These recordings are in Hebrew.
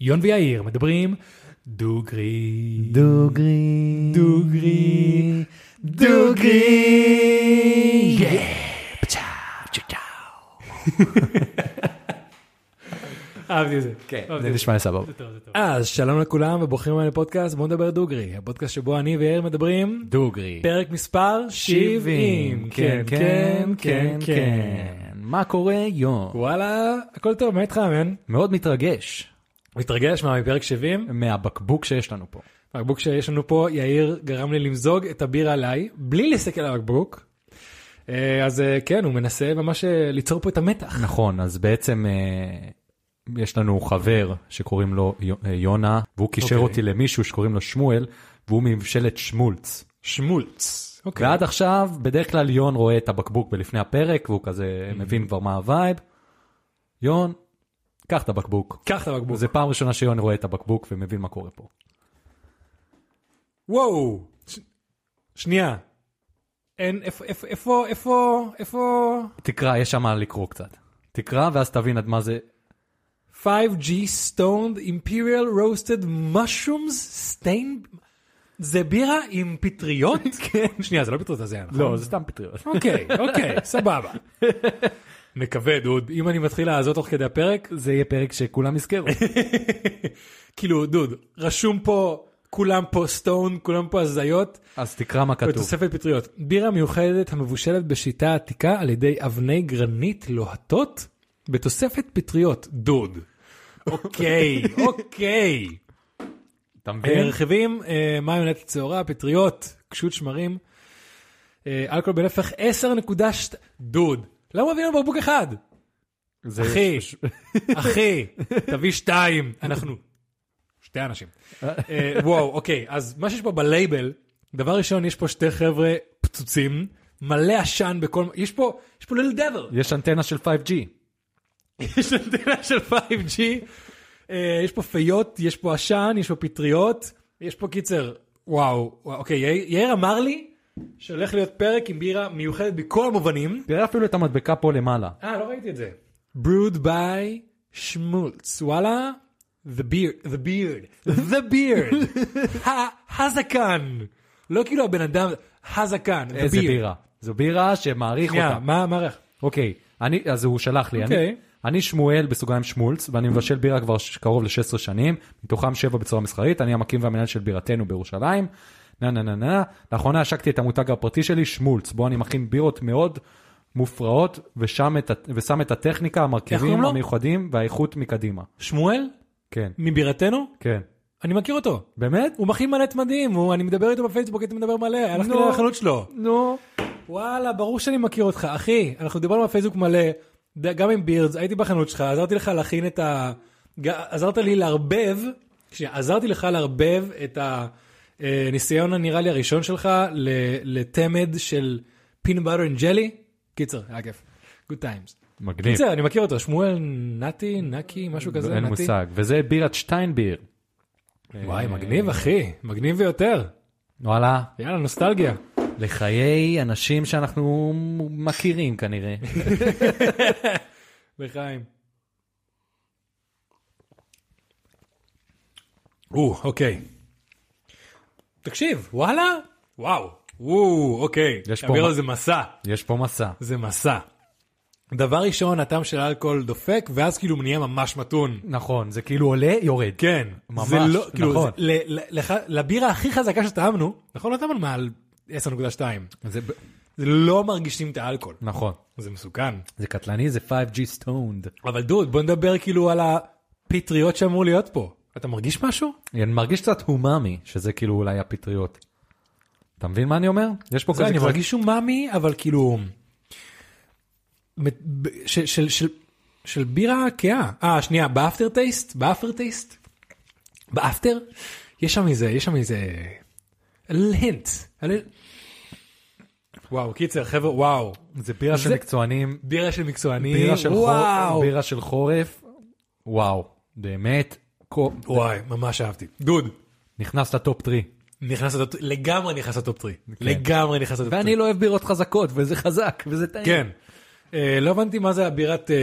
יון ויאיר מדברים דוגרי. דוגרי. דוגרי. דוגרי. אהבתי את זה. כן, זה נשמע לי סבבה. אז שלום לכולם וברוכים הבאים לפודקאסט בוא נדבר דוגרי הפודקאסט שבו אני ויאיר מדברים דוגרי. פרק מספר 70 כן, כן, כן, כן. מה קורה יון? וואלה הכל טוב מה איתך אמן מאוד מתרגש מתרגש מה מפרק 70 מהבקבוק שיש לנו פה. הבקבוק שיש לנו פה יאיר גרם לי למזוג את הבירה עליי בלי להסתכל על הבקבוק. אה, אז אה, כן הוא מנסה ממש אה, ליצור פה את המתח. נכון, אז בעצם יש לנו חבר שקוראים לו יו- יונה, והוא קישר אוקיי. אותי למישהו שקוראים לו שמואל, והוא מממשלת שמולץ. שמולץ. אוקיי. ועד עכשיו, בדרך כלל יון רואה את הבקבוק בלפני הפרק, והוא כזה מבין כבר מה ה vibe. יון, קח את הבקבוק. קח את הבקבוק. זה פעם ראשונה שיון רואה את הבקבוק ומבין מה קורה פה. וואו. ש- שנייה. אין איפה איפה איפה איפה תקרא, יש שם מה לקרוא קצת. תקרא ואז תבין עד מה זה. 5G stoned imperial roasted mushrooms stained זה בירה עם פטריות? כן. שנייה זה לא פטריות זה נכון? לא, זה סתם פטריות. אוקיי אוקיי סבבה. מקווה דוד אם אני מתחיל לעזות תוך כדי הפרק זה יהיה פרק שכולם יזכרו. כאילו דוד רשום פה כולם פה סטון כולם פה הזיות אז תקרא מה כתוב. בתוספת פטריות בירה מיוחדת המבושלת בשיטה עתיקה על ידי אבני גרנית לוהטות בתוספת פטריות דוד. אוקיי אוקיי. אתה אה, מבין? רכיבים אה, מלאת צהורה פטריות קשות שמרים. אה, אלכוהול בנפח 10.2 דוד למה מביא לנו בקבוק אחד? אחי אחי תביא שתיים. אנחנו שתי אנשים. אה, וואו אוקיי אז מה שיש פה בלייבל דבר ראשון יש פה שתי חבר'ה פצוצים מלא עשן בכל יש פה יש פה ליל דבר יש אנטנה של 5G. יש אנטנה של 5G אה, יש פה פיות יש פה עשן יש פה פטריות. יש פה קיצר וואו אוקיי יאיר אמר לי שהולך להיות פרק עם בירה מיוחדת בכל המובנים. תראה אפילו את המדבקה פה למעלה. אה, לא ראיתי את זה. brewed by שמולץ, וואלה, the beard, the beard, the beard, ה- הזקן. לא כאילו הבן אדם, הזקן, the איזה. בירה. זו בירה שמעריך אותה. מה מה? אוקיי, אני, אז הוא שלח לי, אוקיי. אני, אני שמואל בסוגריים שמולץ, ואני מבשל בירה כבר קרוב ל-16 שנים, מתוכם 7 בצורה מסחרית, אני המקים והמנהל של בירתנו בירושלים, נה נה נה נה, לאחרונה השקתי את המותג הפרטי שלי, שמולץ, בו אני מכין בירות מאוד מופרעות, ושם את, ה- ושם את הטכניקה, המרכיבים? המיוחדים והאיכות מקדימה. שמואל? כן, מבירתנו? כן. אני מכיר אותו. באמת? הוא מכין מלא תמדים, הוא- אני מדבר איתו בפייסבוק, הייתי מדבר מלא, הלכתי נו. לחנות שלו. נו. וואלה, ברור שאני מכיר אותך. אחי, אנחנו דיברנו בפייסבוק מלא, גם עם בירדס, הייתי בחנות שלך, עזרתי לך להכין את ה... עזרת לי לערבב, שנייה, עזרתי לך לערבב את הניסיון הנראה לי הראשון שלך ל- לתמד של peanut butter and jelly. קיצר, היה כיף. good times. מגניב. קיצר, אני מכיר אותו, שמואל נתי, נקי, משהו כזה, אין נתי. מושג. וזה בירת שטיינביר. וואי, מגניב אחי, מגניב ביותר. וואלה, יאללה, נוסטלגיה. לחיי אנשים שאנחנו מכירים כנראה. לחיים. או, אוקיי. תקשיב, וואלה? וואו. וואו, אוקיי. יש פה על זה מסע. יש פה מסע. זה מסע. דבר ראשון, הטעם של אלכוהול דופק, ואז כאילו הוא נהיה ממש מתון. נכון, זה כאילו עולה, יורד. כן. ממש, זה לא, כאילו, נכון. זה, ל, ל, לך, לבירה הכי חזקה שטעמנו, נכון? לא טעמנו מעל 10.2. זה, זה לא מרגישים את האלכוהול. נכון. זה מסוכן. זה קטלני, זה 5G stoned. אבל דוד, בוא נדבר כאילו על הפטריות שאמור להיות פה. אתה מרגיש משהו? אני מרגיש קצת הומאמי, שזה כאילו אולי הפטריות. אתה מבין מה אני אומר? יש פה זה, כזה אני. מרגיש אומאמי, אבל כאילו... של, של, של, של בירה כהה. אה, שנייה, באפטר טייסט? באפטר טייסט? ב after? יש שם איזה, יש שם איזה... hint. וואו, קיצר, חבר'ה, וואו. זה בירה של זה- מקצוענים, בירה של מקצוענים. בירה של, וואו. חור... בירה של חורף. וואו, באמת. וואי, ממש אהבתי. דוד, נכנס ל top 3. נכנס ל top, לגמרי נכנס ל top 3. לגמרי נכנס ל top 3. ואני לא אוהב בירות חזקות, וזה חזק, וזה טעים. כן. אה, לא הבנתי מה זה הבירת, אה,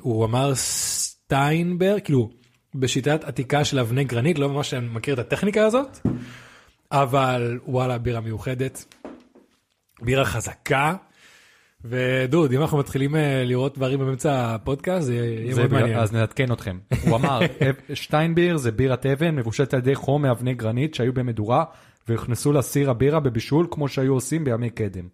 הוא אמר סטיינברג, כאילו, בשיטת עתיקה של אבני גרנית, לא ממש אני מכיר את הטכניקה הזאת, אבל וואלה, בירה מיוחדת, בירה חזקה. ודוד, אם אנחנו מתחילים אה, לראות דברים באמצע הפודקאסט, זה יהיה מאוד מעניין. אז נעדכן אתכם. הוא אמר, שטיינביר זה בירת אבן מבושלת על ידי חום מאבני גרנית שהיו במדורה והוכנסו לסיר הבירה בבישול כמו שהיו עושים בימי קדם.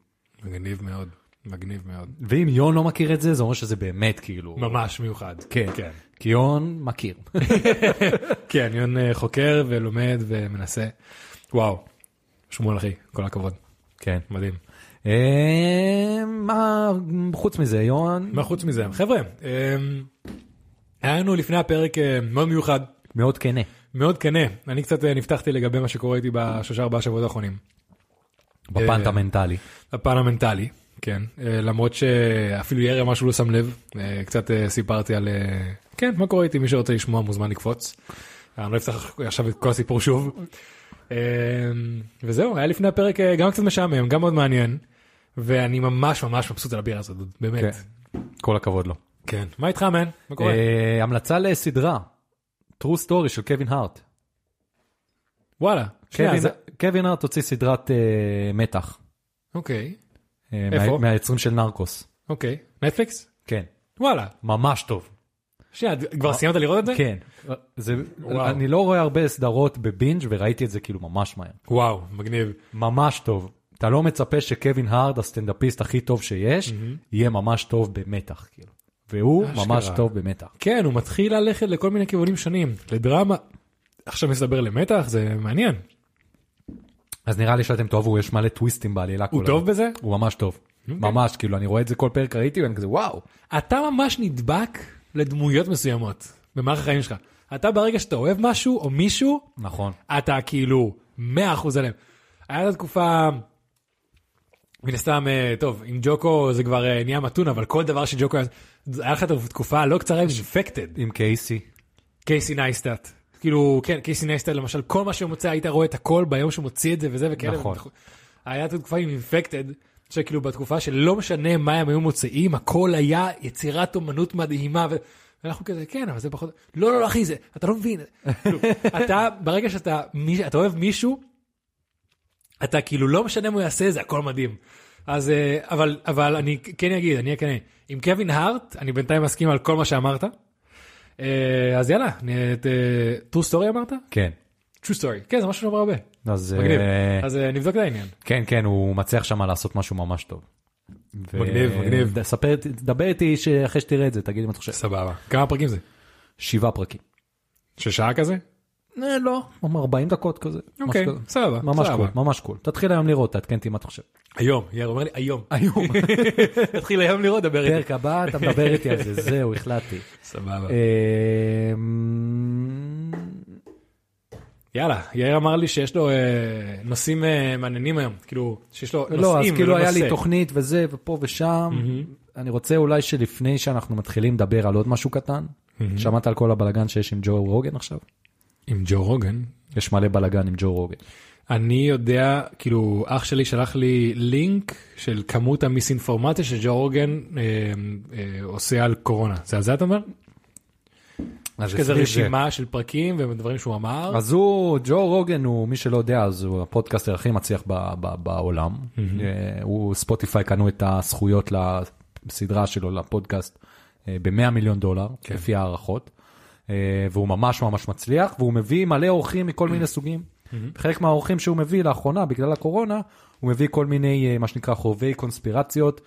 מגניב מאוד, מגניב מאוד. ואם יון לא מכיר את זה, זה אומר שזה באמת כאילו... ממש מיוחד. כן, כן. כי יון מכיר. כן, יון אה, חוקר ולומד ומנסה. וואו, שמואל אחי, כל הכבוד, כן. מדהים. אה, מה חוץ מזה, יון? מה חוץ מזה? חבר'ה, אה, היה לנו לפני הפרק אה, מאוד מיוחד, מאוד כנה. מאוד כנה. אני קצת נפתחתי לגבי מה שקורה איתי בשלושה ארבעה שבועות האחרונים. בפן אה, המנטלי. הפן המנטלי, כן. למרות שאפילו ירי אמר שהוא לא שם לב, קצת סיפרתי על, כן, מה קורה איתי, מי שרוצה לשמוע מוזמן לקפוץ. אני לא אפתח עכשיו את כל הסיפור שוב. וזהו, היה לפני הפרק גם קצת משעמם, גם מאוד מעניין, ואני ממש ממש מבסוט על הבירה הזאת, באמת. כן. כל הכבוד לו. כן. מה איתך, מן? מה קורה? אה, המלצה לסדרה, True Story של קווין הארט. וואלה. שנייה, קווין- הארט הוציא סדרת אה, מתח. אוקיי, אה, איפה? מה- מהיוצרים של נרקוס. אוקיי. נטפליקס? כן. וואלה. ממש טוב. שנייה, כבר סיימת לראות את זה? כן. זה. אני לא רואה הרבה סדרות בבינג' וראיתי את זה כאילו ממש מהר. וואו, מגניב. ממש טוב. אתה לא מצפה שקווין הארד, הסטנדאפיסט הכי טוב שיש, יהיה ממש טוב במתח, כאילו. והוא. ממש טוב במתח. כן, הוא מתחיל ללכת לכל מיני כיוונים שונים. לדרמה, עכשיו מסתבר למתח, זה מעניין. אז נראה לי שאתם תאהבו, יש מלא טוויסטים בעלילה. הוא טוב. בזה? הוא ממש טוב. ממש, כאילו, אני רואה את זה כל פרק ראיתי, ואני כזה, וואו. אתה ממש נדבק לדמויות מסוימות במערך החיים שלך. אתה ברגע שאתה אוהב משהו או מישהו, נכון. אתה כאילו 100% עליהם. היה את התקופה, מן הסתם, אה, טוב, עם ג'וקו זה כבר אה, נהיה מתון, אבל כל דבר שג'וקו היה, היה לך את התקופה הלא קצרה עם אינפקטד. עם קייסי. קייסי נייסטאט. כאילו, כן, קייסי נייסטאט למשל, כל מה שהוא מוצא, היית רואה את הכל ביום שהוא מוציא את זה וזה וכאלה. נכון. היה את התקופה עם אינפקטד, שכאילו בתקופה שלא משנה מה הם היו מוציאים, הכל היה יצירת אומנות מדהימה. ו... ואנחנו כזה, כן, אבל זה פחות... לא, לא, לא, אחי, זה, אתה לא מבין. כאילו, אתה, ברגע שאתה אתה אוהב מישהו, אתה כאילו לא משנה מה הוא יעשה, זה הכל מדהים. אז, אה, אבל, אבל אני כן אגיד, אני אהיה כן. עם קווין הארט, אני בינתיים מסכים על כל מה שאמרת. אה, אז יאללה, אה, true story אמרת? כן. true story. כן, זה משהו שאומר הרבה. אז מגניב. אז נבדוק את העניין. כן, כן, הוא מצליח שם לעשות משהו ממש טוב. ו- מגניב, מגניב. ספר, דבר איתי שאחרי שתראה את זה, תגיד מה אתה חושב. סבבה. כמה פרקים זה? שבעה פרקים. של שעה כזה? אה, לא, 40 דקות כזה. אוקיי. סבבה. ממש. קול, ממש קול. תתחיל היום לראות, תעדכן אותי מה אתה חושב. היום, יאיר אומר לי היום. היום. תתחיל היום לראות, דבר איתי. פרק הבא, אתה מדבר איתי על זה, זהו, החלטתי. סבבה. אמ, יאללה, יאיר אמר לי שיש לו אה, נושאים אה, מעניינים היום. כאילו, שיש לו נושאים לא, אז כאילו ולא היה לי נושא. תוכנית וזה, ופה ושם. אני רוצה אולי שלפני שאנחנו מתחילים לדבר על עוד משהו קטן. שמעת על כל הבלגן שיש עם ג'ו רוגן עכשיו? עם ג'ו רוגן. יש מלא בלגן עם ג'ו רוגן. אני יודע, כאילו, אח שלי שלח לי לינק של כמות המיסאינפורמציה שג'ו רוגן אה, אה, עושה על קורונה. זה על זה אתה אומר? יש כזה רשימה של פרקים ודברים שהוא אמר. אז הוא, ג'ו רוגן הוא, מי שלא יודע, אז הוא הפודקאסטר הכי מצליח ב- ב- בעולם. אה, הוא, ספוטיפיי קנו את הזכויות לסדרה שלו, לפודקאסט, ב-100 מיליון דולר, כן. לפי הערכות. אה, והוא ממש ממש מצליח, והוא מביא מלא אורחים מכל מיני סוגים. חלק מהאורחים שהוא מביא לאחרונה, בגלל הקורונה, הוא מביא כל מיני, אה, מה שנקרא, חובבי קונספירציות,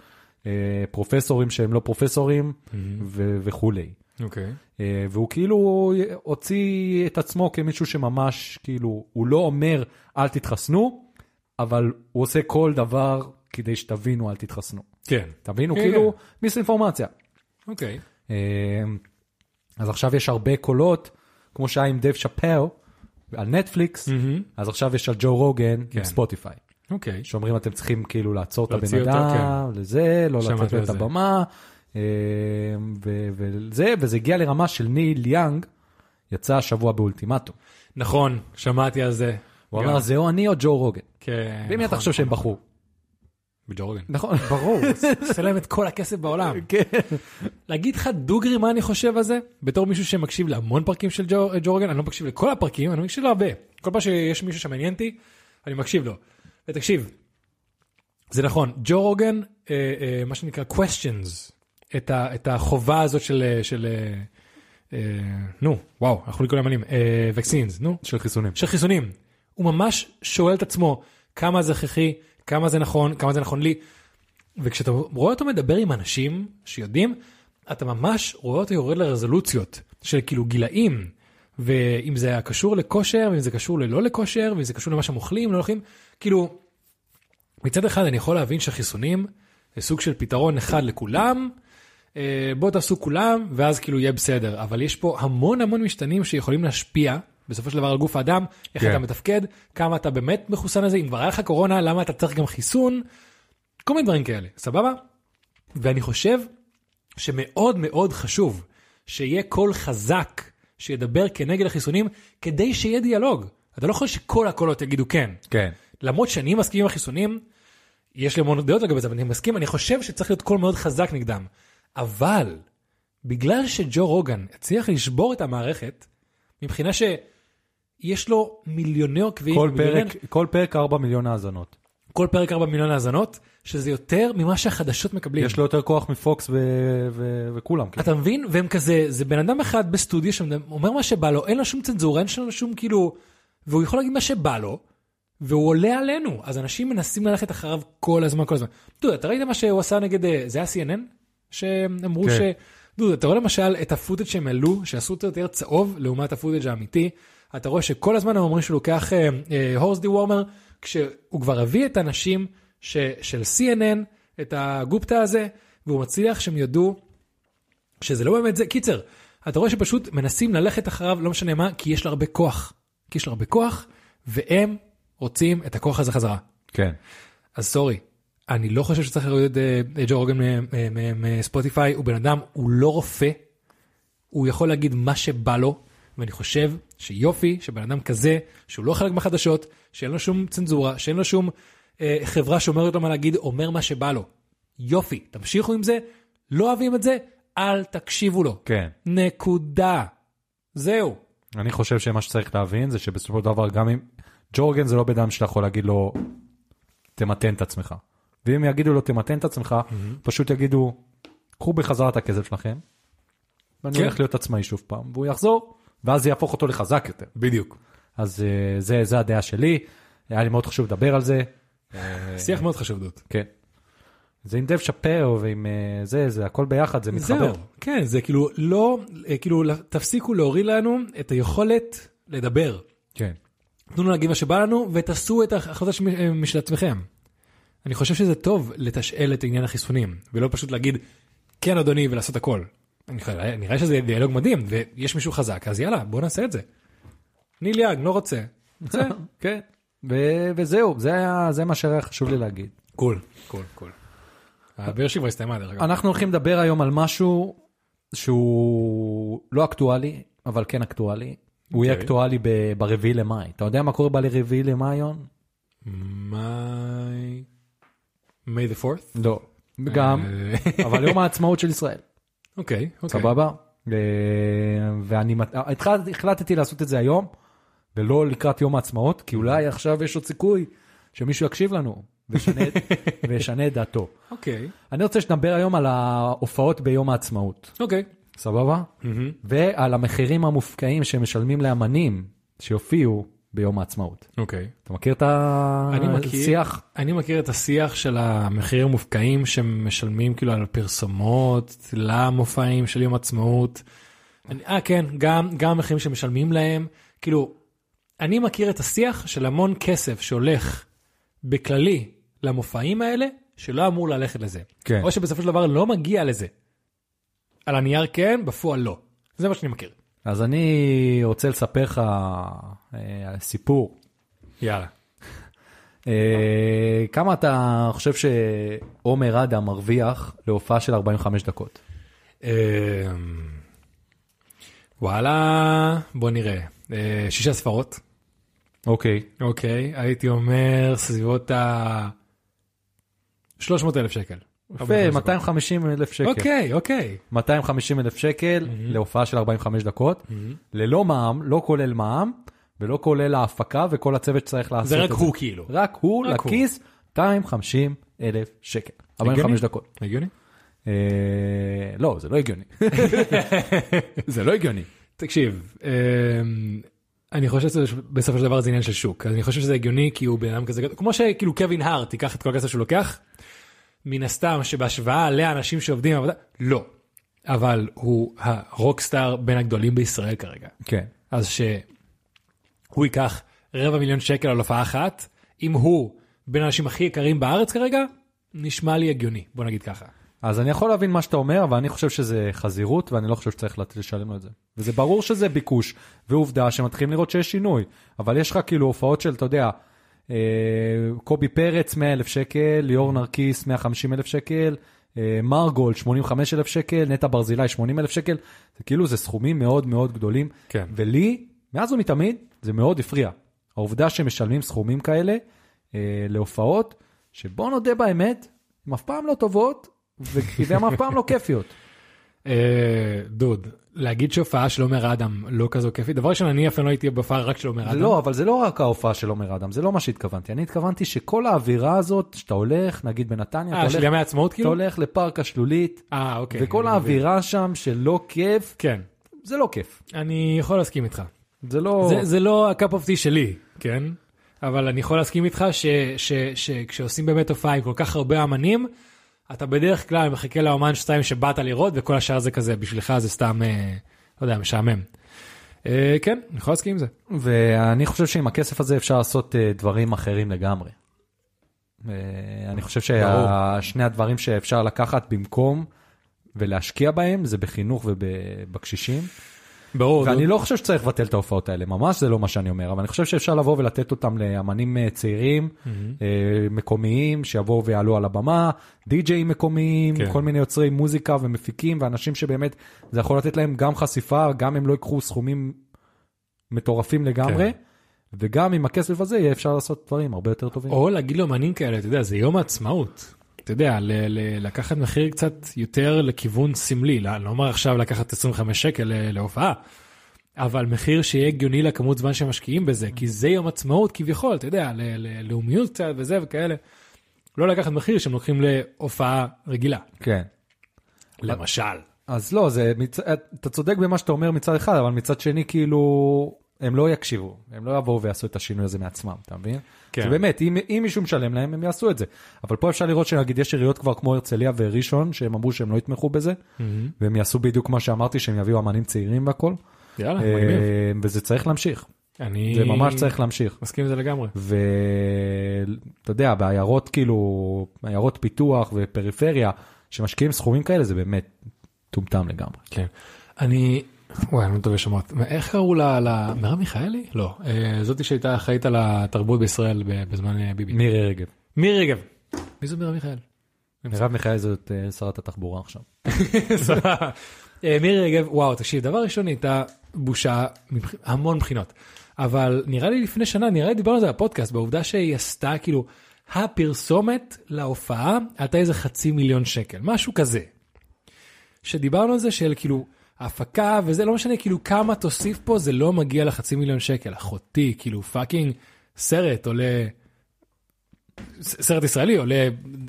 אה, פרופסורים שהם לא פרופסורים, ו- וכולי. אוקיי. אה, והוא כאילו הוציא את עצמו כמישהו שממש כאילו הוא לא אומר אל תתחסנו אבל הוא עושה כל דבר כדי שתבינו אל תתחסנו. כן. תבינו כן, כאילו מיסאינפורמציה. אוקיי. אה, אז עכשיו יש הרבה קולות כמו שהיה עם דייב שאפל על נטפליקס אז עכשיו יש על ג'ו רוגן כן. עם ספוטיפיי אוקיי. שאומרים אתם צריכים כאילו לעצור את הבן אדם לזה לא לתת לו את. הבמה ו- וזה וזה הגיע לרמה של ניל יאנג יצא השבוע באולטימטום. נכון, שמעתי על זה. הוא. אמר זה או אני או ג'ו רוגן. כן. במי אתה נכון, חושב שהם נכון. בחרו? בג'ו רוגן. נכון. ברור, עושה להם את כל הכסף בעולם. כן. להגיד לך דוגרי מה אני חושב על זה? בתור מישהו שמקשיב להמון פרקים של ג'ו, ג'ו רוגן, אני לא מקשיב לכל הפרקים, אני מקשיב להרבה. כל פעם שיש מישהו שמעניין אותי, אני מקשיב לו. ותקשיב, זה נכון, ג'ו רוגן, אה, אה, מה שנקרא questions, את, ה, את החובה הזאת של, אה, של אה, אה, נו, וואו, אנחנו לקרוא להם מילים, אה, vaccines, נו, של חיסונים. של חיסונים. הוא ממש שואל את עצמו כמה זה הכרחי, כמה זה נכון, כמה זה נכון לי. וכשאתה רואה אותו מדבר עם אנשים שיודעים, אתה ממש רואה אותו יורד לרזולוציות של כאילו גילאים, ואם זה היה קשור לכושר, ואם זה קשור ללא לכושר, ואם זה קשור למה שהם אוכלים, לא אוכלים, כאילו, מצד אחד אני יכול להבין שחיסונים זה סוג של פתרון אחד לכולם, אה, בואו תעשו כולם, ואז כאילו יהיה בסדר, אבל יש פה המון המון משתנים שיכולים להשפיע. בסופו של דבר על גוף האדם, איך כן. אתה מתפקד, כמה אתה באמת מחוסן לזה, אם כבר היה לך קורונה, למה אתה צריך גם חיסון, כל מיני דברים כאלה, סבבה? ואני חושב שמאוד מאוד חשוב שיהיה קול חזק שידבר כנגד החיסונים, כדי שיהיה דיאלוג. אתה לא יכול שכל הקולות יגידו כן. כן. למרות שאני מסכים עם החיסונים, יש לי המון דעות לגבי זה, אבל אני מסכים, אני חושב שצריך להיות קול מאוד חזק נגדם. אבל, בגלל שג'ו רוגן הצליח לשבור את המערכת, מבחינה שיש לו מיליוני עוקבים, כל מיליוני- פרק, כל פרק 4 מיליון האזנות. כל פרק 4 מיליון האזנות, שזה יותר ממה שהחדשות מקבלים. יש לו יותר כוח מפוקס ו- ו- וכולם. כאילו. אתה מבין? והם כזה, זה בן אדם אחד בסטודיו שאומר מה שבא לו, אין לו שום צנזורה, אין לו שום כאילו, והוא יכול להגיד מה שבא לו, והוא עולה עלינו. אז אנשים מנסים ללכת אחריו כל הזמן, כל הזמן. דוד, אתה ראית מה שהוא עשה נגד, אה, זה היה CNN? שאמרו כן. ש... דוד, אתה רואה למשל את ה footage שהם העלו, שעשו אותו יותר צהוב לעומת ה footage האמיתי. אתה רואה שכל הזמן הם אומרים שהוא לוקח horse dewormer, כשהוא כבר הביא את האנשים ש, של CNN, את הגופטה הזה, והוא מצליח שהם ידעו שזה לא באמת זה. קיצר, אתה רואה שפשוט מנסים ללכת אחריו, לא משנה מה, כי יש לו הרבה כוח. כי יש לו הרבה כוח, והם רוצים את הכוח הזה חזרה. כן. אז סורי, אני לא חושב שצריך להוריד את אה, ג'ו רוגן מ- מ- מ- מספוטיפיי, הוא בן אדם, הוא לא רופא, הוא יכול להגיד מה שבא לו, ואני חושב שיופי שבן אדם כזה, שהוא לא חלק מהחדשות, שאין לו שום צנזורה, שאין לו שום אה, חברה שאומרת לו מה להגיד, אומר מה שבא לו. יופי, תמשיכו עם זה, לא אוהבים את זה, אל תקשיבו לו. כן. נקודה. זהו. אני חושב שמה שצריך להבין זה שבסופו של דבר גם אם ג'ורגן זה לא בן אדם שאתה יכול להגיד לו תמתן את עצמך. ואם יגידו לו תמתן את עצמך פשוט יגידו קחו בחזרה את הכסף שלכם. ואני כן. הולך להיות עצמאי שוב פעם והוא יחזור ואז זה יהפוך אותו לחזק יותר. בדיוק. אז אה, זה זה הדעה שלי היה לי מאוד חשוב לדבר על זה. שיח מאוד חשוב דוד. כן. זה עם דב שאפר ועם אה, זה זה הכל ביחד זה מתחבר. זהו, כן, זה כאילו לא, אה, כאילו תפסיקו להוריד לנו את היכולת לדבר. כן. תנו לנו להגיד מה שבא לנו ותעשו את אה, משל עצמכם. אני חושב שזה טוב לתשאל את עניין החיסונים, ולא פשוט להגיד כן אדוני ולעשות הכל. נראה שזה דיאלוג מדהים ויש מישהו חזק אז יאללה בוא נעשה את זה. ניל יאג לא רוצה. רוצה. כן. ו- וזהו זה היה זה מה שהיה חשוב לי להגיד. קול קול קול. הבאר שבע הסתיימה דרך אגב. אנחנו הולכים לדבר היום על משהו שהוא לא אקטואלי, אבל כן אקטואלי. הוא יהיה אוקיי. אקטואלי ברביעי למאי. אתה יודע מה קורה ברביעי למאי, יון? May... May the fourth? לא. גם, אבל יום העצמאות של ישראל. אוקיי. אוקיי. סבבה? אה, ואני התחל- החלטתי לעשות את זה היום, ולא לקראת יום העצמאות, כי אולי עכשיו יש עוד סיכוי שמישהו יקשיב לנו וישנה את דעתו. אוקיי. אני רוצה שנדבר היום על ההופעות ביום העצמאות. אוקיי. סבבה? ועל המחירים המופקעים שמשלמים לאמנים שיופיעו ביום העצמאות. אוקיי. אתה מכיר את אני מכיר. השיח? אני מכיר את השיח של המחירים המופקעים שמשלמים כאילו על פרסומות למופעים של יום עצמאות. אני- אה כן, גם גם המחירים שמשלמים להם. כאילו, אני מכיר את השיח של המון כסף שהולך בכללי למופעים האלה, שלא אמור ללכת לזה. כן. או שבסופו של דבר לא מגיע לזה. על הנייר כן, בפועל לא. זה מה שאני מכיר. אז אני רוצה לספר לך אה, סיפור. יאללה. אה, כמה אתה חושב שעומר אדם מרוויח להופעה של 45 דקות? אמ, וואלה, בוא נראה. אה, שישה ספרות. אוקיי. אוקיי, הייתי אומר סביבות ה... 300 אלף שקל. יפה, 250 אלף שקל. אוקיי, אוקיי. 250 אלף שקל להופעה של 45 דקות, ללא מע"מ, לא כולל מע"מ, ולא כולל ההפקה וכל הצוות שצריך לעשות זה את רק הוא כאילו. רק הוא רק הוא. לכיס, 250 אלף שקל. 45 הגיוני? דקות. הגיוני? אה, לא, זה לא הגיוני. זה לא הגיוני. תקשיב, אמ, אני חושב שבסופו של דבר זה עניין של שוק. אני חושב שזה הגיוני כי הוא בן אדם כזה. כמו שכאילו קווין הארט ייקח את כל הכסף שהוא לוקח, מן הסתם שבהשוואה לאנשים שעובדים בעבודה, לא. אבל הוא הרוקסטאר בין הגדולים בישראל כרגע. כן. אז שהוא ייקח רבע מיליון שקל על הופעה אחת, אם הוא בין האנשים הכי יקרים בארץ כרגע, נשמע לי הגיוני, בוא נגיד ככה. אז אני יכול להבין מה שאתה אומר, אבל אני חושב שזה חזירות, ואני לא חושב שצריך לשלם לו את זה. וזה ברור שזה ביקוש, ועובדה שמתחילים לראות שיש שינוי. אבל יש לך כאילו הופעות של, אתה יודע, קובי פרץ 100 אלף שקל, ליאור נרקיס 150 אלף שקל, אה, מרגול 85 אלף שקל, נטע ברזילי 80 אלף שקל, זה כאילו זה סכומים מאוד מאוד גדולים. כן. ולי, מאז ומתמיד, זה מאוד הפריע. העובדה שמשלמים סכומים כאלה אה, להופעות, שבוא נודה באמת, הן אף פעם לא טובות, והן אף פעם לא כיפיות. אה, דוד, להגיד שהופעה של עומר אדם לא כזו כיפית, דבר ראשון אני אפילו לא הייתי בהופעה רק של עומר אדם. לא, אבל זה לא רק ההופעה של עומר אדם, זה לא מה שהתכוונתי. אני התכוונתי שכל האווירה הזאת, שאתה הולך, נגיד בנתניה, אה, אתה של הולך, ימי העצמאות אתה כאילו? הולך לפארק השלולית, אה, אוקיי. וכל אני מבין. האווירה שם שלא כיף, כן, זה לא כיף. אני יכול להסכים איתך. זה לא... זה, זה לא ה cup of tea שלי, כן? אבל אני יכול להסכים איתך שכשעושים באמת הופעה עם כל כך הרבה אמנים, אתה בדרך כלל מחכה לאומן שתיים שבאת לראות, וכל השאר זה כזה, בשבילך זה סתם, אה, לא יודע, משעמם. אה, כן, אני יכול להסכים עם זה. ואני חושב שעם הכסף הזה אפשר לעשות אה, דברים אחרים לגמרי. אני חושב ששני הדברים שאפשר לקחת במקום ולהשקיע בהם זה בחינוך ובקשישים. ברור. ואני לא חושב שצריך לבטל את ההופעות האלה, ממש זה לא מה שאני אומר, אבל אני חושב שאפשר לבוא ולתת אותם לאמנים אה, צעירים, אה, מקומיים, שיבואו ויעלו על הבמה, די-ג'אים מקומיים, כן. כל מיני יוצרי מוזיקה ומפיקים, ואנשים שבאמת זה יכול לתת להם גם חשיפה, גם הם לא ייקחו סכומים מטורפים לגמרי, כן. וגם עם הכסף הזה יהיה אפשר לעשות דברים הרבה יותר טובים. או להגיד לאמנים כאלה, אתה יודע, זה יום העצמאות. אתה יודע, לקחת מחיר קצת יותר לכיוון סמלי, לא לא אומר עכשיו לקחת 25 שקל ל- להופעה, אבל מחיר שיהיה הגיוני לכמות זמן שמשקיעים בזה, כי זה יום עצמאות כביכול, אתה יודע, ל- ל- לאומיות קצת וזה וכאלה. לא לקחת מחיר שהם לוקחים להופעה רגילה, כן. למשל. אז לא, זה, מצ... אתה צודק במה שאתה אומר מצד אחד, אבל מצד שני, כאילו, הם לא יקשיבו, הם לא יבואו ויעשו את השינוי הזה מעצמם, אתה מבין? כן. כן. באמת, אם, אם מישהו משלם להם, הם יעשו את זה. אבל פה אפשר לראות שנגיד יש עיריות כבר כמו הרצליה וראשון, שהם אמרו שהם לא יתמכו בזה, והם יעשו בדיוק מה שאמרתי, שהם יביאו אמנים צעירים והכל, יאללה, אה, מגניב. וזה צריך להמשיך, אני זה ממש צריך להמשיך. מסכים עם זה לגמרי. ואתה יודע, בעיירות כאילו, עיירות פיתוח ופריפריה, שמשקיעים סכומים כאלה, זה באמת טומטם לגמרי. כן. אני, וואי, אני לא טובה שמות. איך קראו לה, לה... מרב מיכאלי? לא. אה, זאתי שהייתה אחראית על התרבות בישראל בזמן אה, ביבי. מירי רגב. מירי רגב. מי זו מרב מיכאלי? מרב מיכאלי זאת אה, שרת התחבורה עכשיו. סבבה. מירי רגב, וואו, תקשיב, דבר ראשון הייתה בושה המון בחינות. אבל נראה לי לפני שנה, נראה לי דיברנו על זה בפודקאסט, בעובדה שהיא עשתה כאילו, הפרסומת להופעה הייתה איזה חצי מיליון שקל, משהו כזה. שדיברנו על זה של כאילו, הפקה וזה לא משנה כאילו כמה תוסיף פה זה לא מגיע לחצי מיליון שקל אחותי כאילו fucking סרט עולה סרט ישראלי עולה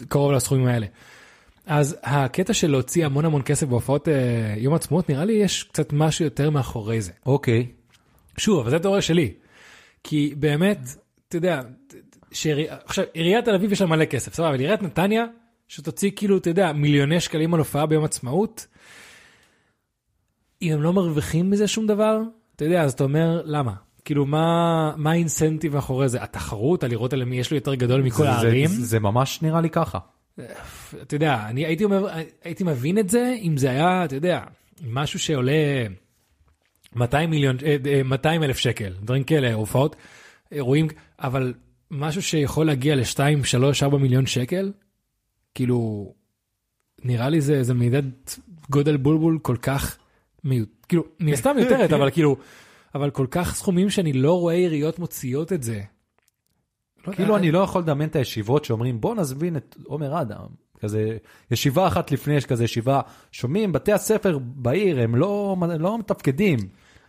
קרוב לסכומים האלה. אז הקטע של להוציא המון המון כסף בהופעות אה, יום עצמאות נראה לי יש קצת משהו יותר מאחורי זה. אוקיי. שוב אבל זה תיאוריה שלי. כי באמת אתה יודע שעירי... עכשיו עיריית תל אביב יש לה מלא כסף סבבה אבל עיריית נתניה שתוציא כאילו אתה יודע מיליוני שקלים על הופעה ביום עצמאות. אם הם לא מרוויחים מזה שום דבר אתה יודע אז אתה אומר למה כאילו מה מה האינסנטיב מאחורי זה התחרות על לראות על מי יש לו יותר גדול מכל זה- הערים. זה, זה ממש נראה לי ככה. אתה יודע, אני הייתי, אומר, הייתי מבין את זה אם זה היה, אתה יודע, משהו שעולה 200 מיליון, אה, אה, 200 אלף שקל, דברים כאלה, הופעות, אירועים, אבל משהו שיכול להגיע ל-2, 3, 4 מיליון שקל, כאילו, נראה לי זה, זה מידת גודל בולבול כל כך כאילו, מן הסתם מיותרת, אבל כאילו, אבל כל כך סכומים שאני לא רואה עיריות מוציאות את זה. כאילו אני לא יכול לדמיין את הישיבות שאומרים בוא נזמין את עומר אדם. כזה ישיבה אחת לפני יש כזה ישיבה שומעים בתי הספר בעיר הם לא לא מתפקדים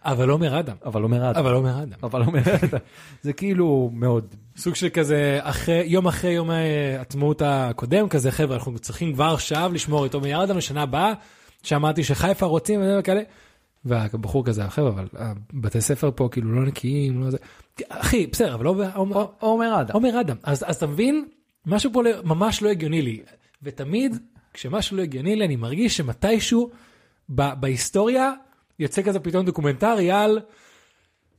אבל עומר אדם. אבל עומר אדם אבל עומר אדם. אבל עומר אדם זה כאילו מאוד סוג של כזה אחרי יום אחרי יום העצמאות הקודם כזה חבר'ה אנחנו צריכים כבר עכשיו לשמור את עומר אדם לשנה הבאה שאמרתי שחיפה רוצים וכאלה. והבחור כזה חבר'ה אבל בתי ספר פה כאילו לא נקיים לא זה אחי בסדר אבל לא עומר- עומר אדם. עומר אדם אז אז אתה מבין משהו פה לא- ממש לא הגיוני לי ותמיד כשמשהו לא הגיוני לי אני מרגיש שמתישהו ב- בהיסטוריה יוצא כזה פתאום דוקומנטרי על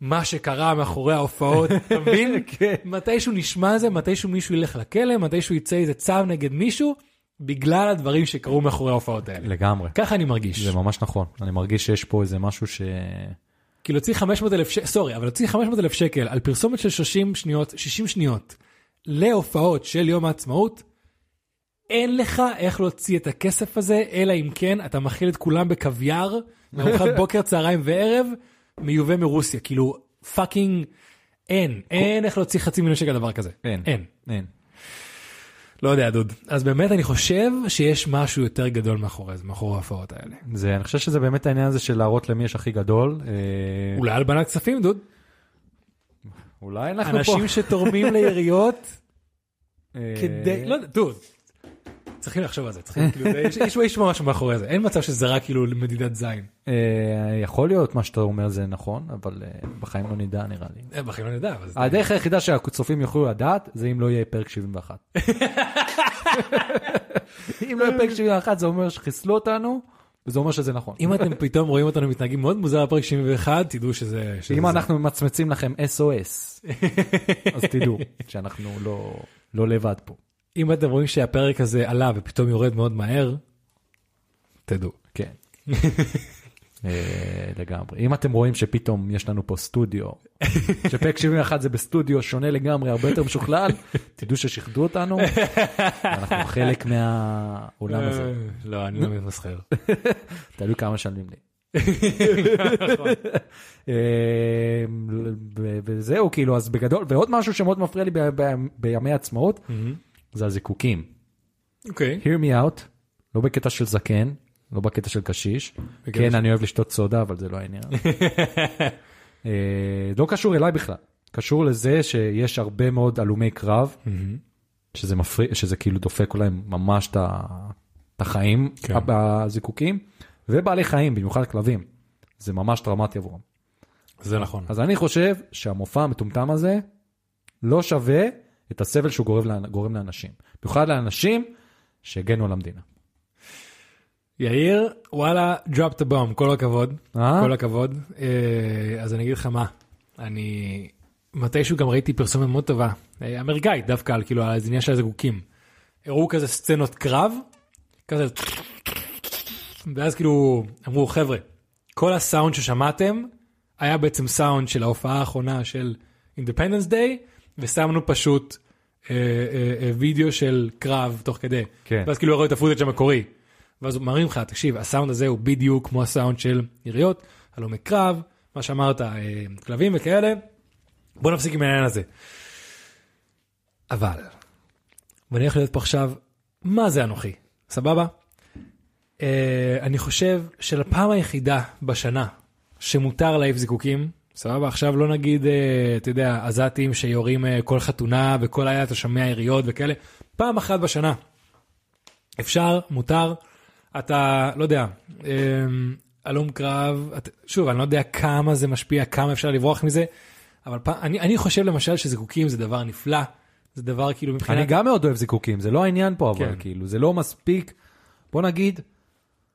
מה שקרה מאחורי ההופעות אתה מבין כן. מתישהו נשמע זה מתישהו מישהו ילך לכלא מתישהו יצא איזה צו נגד מישהו בגלל הדברים שקרו מאחורי ההופעות האלה לגמרי. ככה אני מרגיש זה ממש נכון אני מרגיש שיש פה איזה משהו ש... כאילו להוציא 500 אלף שקל, sorry, אבל להוציא 500 אלף שקל על פרסומת של 30 שניות, 60 שניות, להופעות של יום העצמאות, אין לך איך להוציא את הכסף הזה, אלא אם כן אתה מאכיל את כולם בקוויאר, מארוחת בוקר, צהריים וערב, מיובא מרוסיה, כאילו fucking אין, אין איך להוציא חצי מיליון שקל דבר כזה. אין. אין. אין. לא יודע דוד. אז באמת אני חושב שיש משהו יותר גדול מאחורי זה, מאחורי ההופעות האלה. זה אני חושב שזה באמת העניין הזה של להראות למי יש הכי גדול. אה, אולי הלבנת כספים דוד. אולי אנחנו פה. אנשים שתורמים לעיריות. אה, כדי, לא יודע, דוד. צריכים לחשוב על זה, צריכים, כאילו, יש- משהו מאחורי זה, אין מצב שזה רק כאילו מדידת זין. אה, יכול להיות מה שאתה אומר זה נכון אבל אה, בחיים לא נדע נראה לי. אה, בחיים לא נדע, אבל. הדרך היחידה שהצופים יוכלו לדעת זה אם לא יהיה פרק 71. אם לא יהיה פרק 71 זה אומר שחיסלו אותנו וזה אומר שזה נכון. אם אתם פתאום רואים אותנו מתנהגים מאוד מוזר בפרק 71, תדעו שזה... אם. אנחנו ממצמצים לכם SOS אז תדעו שאנחנו לא לא לבד פה. אם אתם רואים שהפרק הזה עלה ופתאום יורד מאוד מהר, תדעו. כן. אה, לגמרי. אם אתם רואים שפתאום יש לנו פה סטודיו, שפרק 71 זה בסטודיו שונה לגמרי, הרבה יותר משוכלל, תדעו ששיחדו אותנו, אנחנו חלק מהעולם הזה. אה, לא, אני לא מתמסחר. תלוי כמה משלמים לי. ו- וזהו כאילו אז בגדול ועוד משהו שמאוד מפריע לי בימי עצמאות זה הזיקוקים. אוקיי. hear me out לא בקטע של זקן לא בקטע של קשיש כן אני אוהב לשתות סודה אבל זה לא העניין. אה, לא קשור אליי בכלל קשור לזה שיש הרבה מאוד הלומי קרב שזה מפריע שזה כאילו דופק להם ממש את החיים כן. בזיקוקים ובעלי חיים במיוחד כלבים זה ממש טראומטי עבורם. זה נכון. אז אני חושב שהמופע המטומטם הזה לא שווה את הסבל שהוא גורם, גורם לאנשים. במיוחד לאנשים שהגנו על המדינה. יאיר, וואלה, drop the bomb, כל הכבוד. אה? כל הכבוד. אה, אז אני אגיד לך מה, אני מתישהו גם ראיתי פרסומת מאוד טובה, אה, אמריקאית דווקא, על כאילו על העניין של הזיקוקים. הראו כזה סצנות קרב, כזה, ואז כאילו אמרו חבר'ה, כל הסאונד ששמעתם היה בעצם סאונד של ההופעה האחרונה של Independence Day, ושמנו פשוט אה, אה, אה, וידאו של קרב תוך כדי. כן. ואז כאילו לא ראו את ה footage המקורי. ואז הוא מראים לך, תקשיב, הסאונד הזה הוא בדיוק כמו הסאונד של יריות, הלומי קרב, מה שאמרת, אה, כלבים וכאלה. בוא נפסיק עם העניין הזה. אבל, ואני הולך להיות פה עכשיו, מה זה אנוכי, סבבה? אה, אני חושב שלפעם היחידה בשנה שמותר להעיף זיקוקים, סבבה? עכשיו לא נגיד, אה, אתה יודע, עזתים שיורים אה, כל חתונה וכל היה אתה שומע יריות וכאלה, פעם אחת בשנה. אפשר, מותר, אתה, לא יודע, אה, הלום קרב, את, שוב, אני לא יודע כמה זה משפיע, כמה אפשר לברוח מזה, אבל פעם, אני, אני חושב למשל שזיקוקים זה דבר נפלא, זה דבר כאילו מבחינת... אני גם מאוד אוהב זיקוקים, זה לא העניין פה, אבל כן. כאילו, זה לא מספיק. בוא נגיד,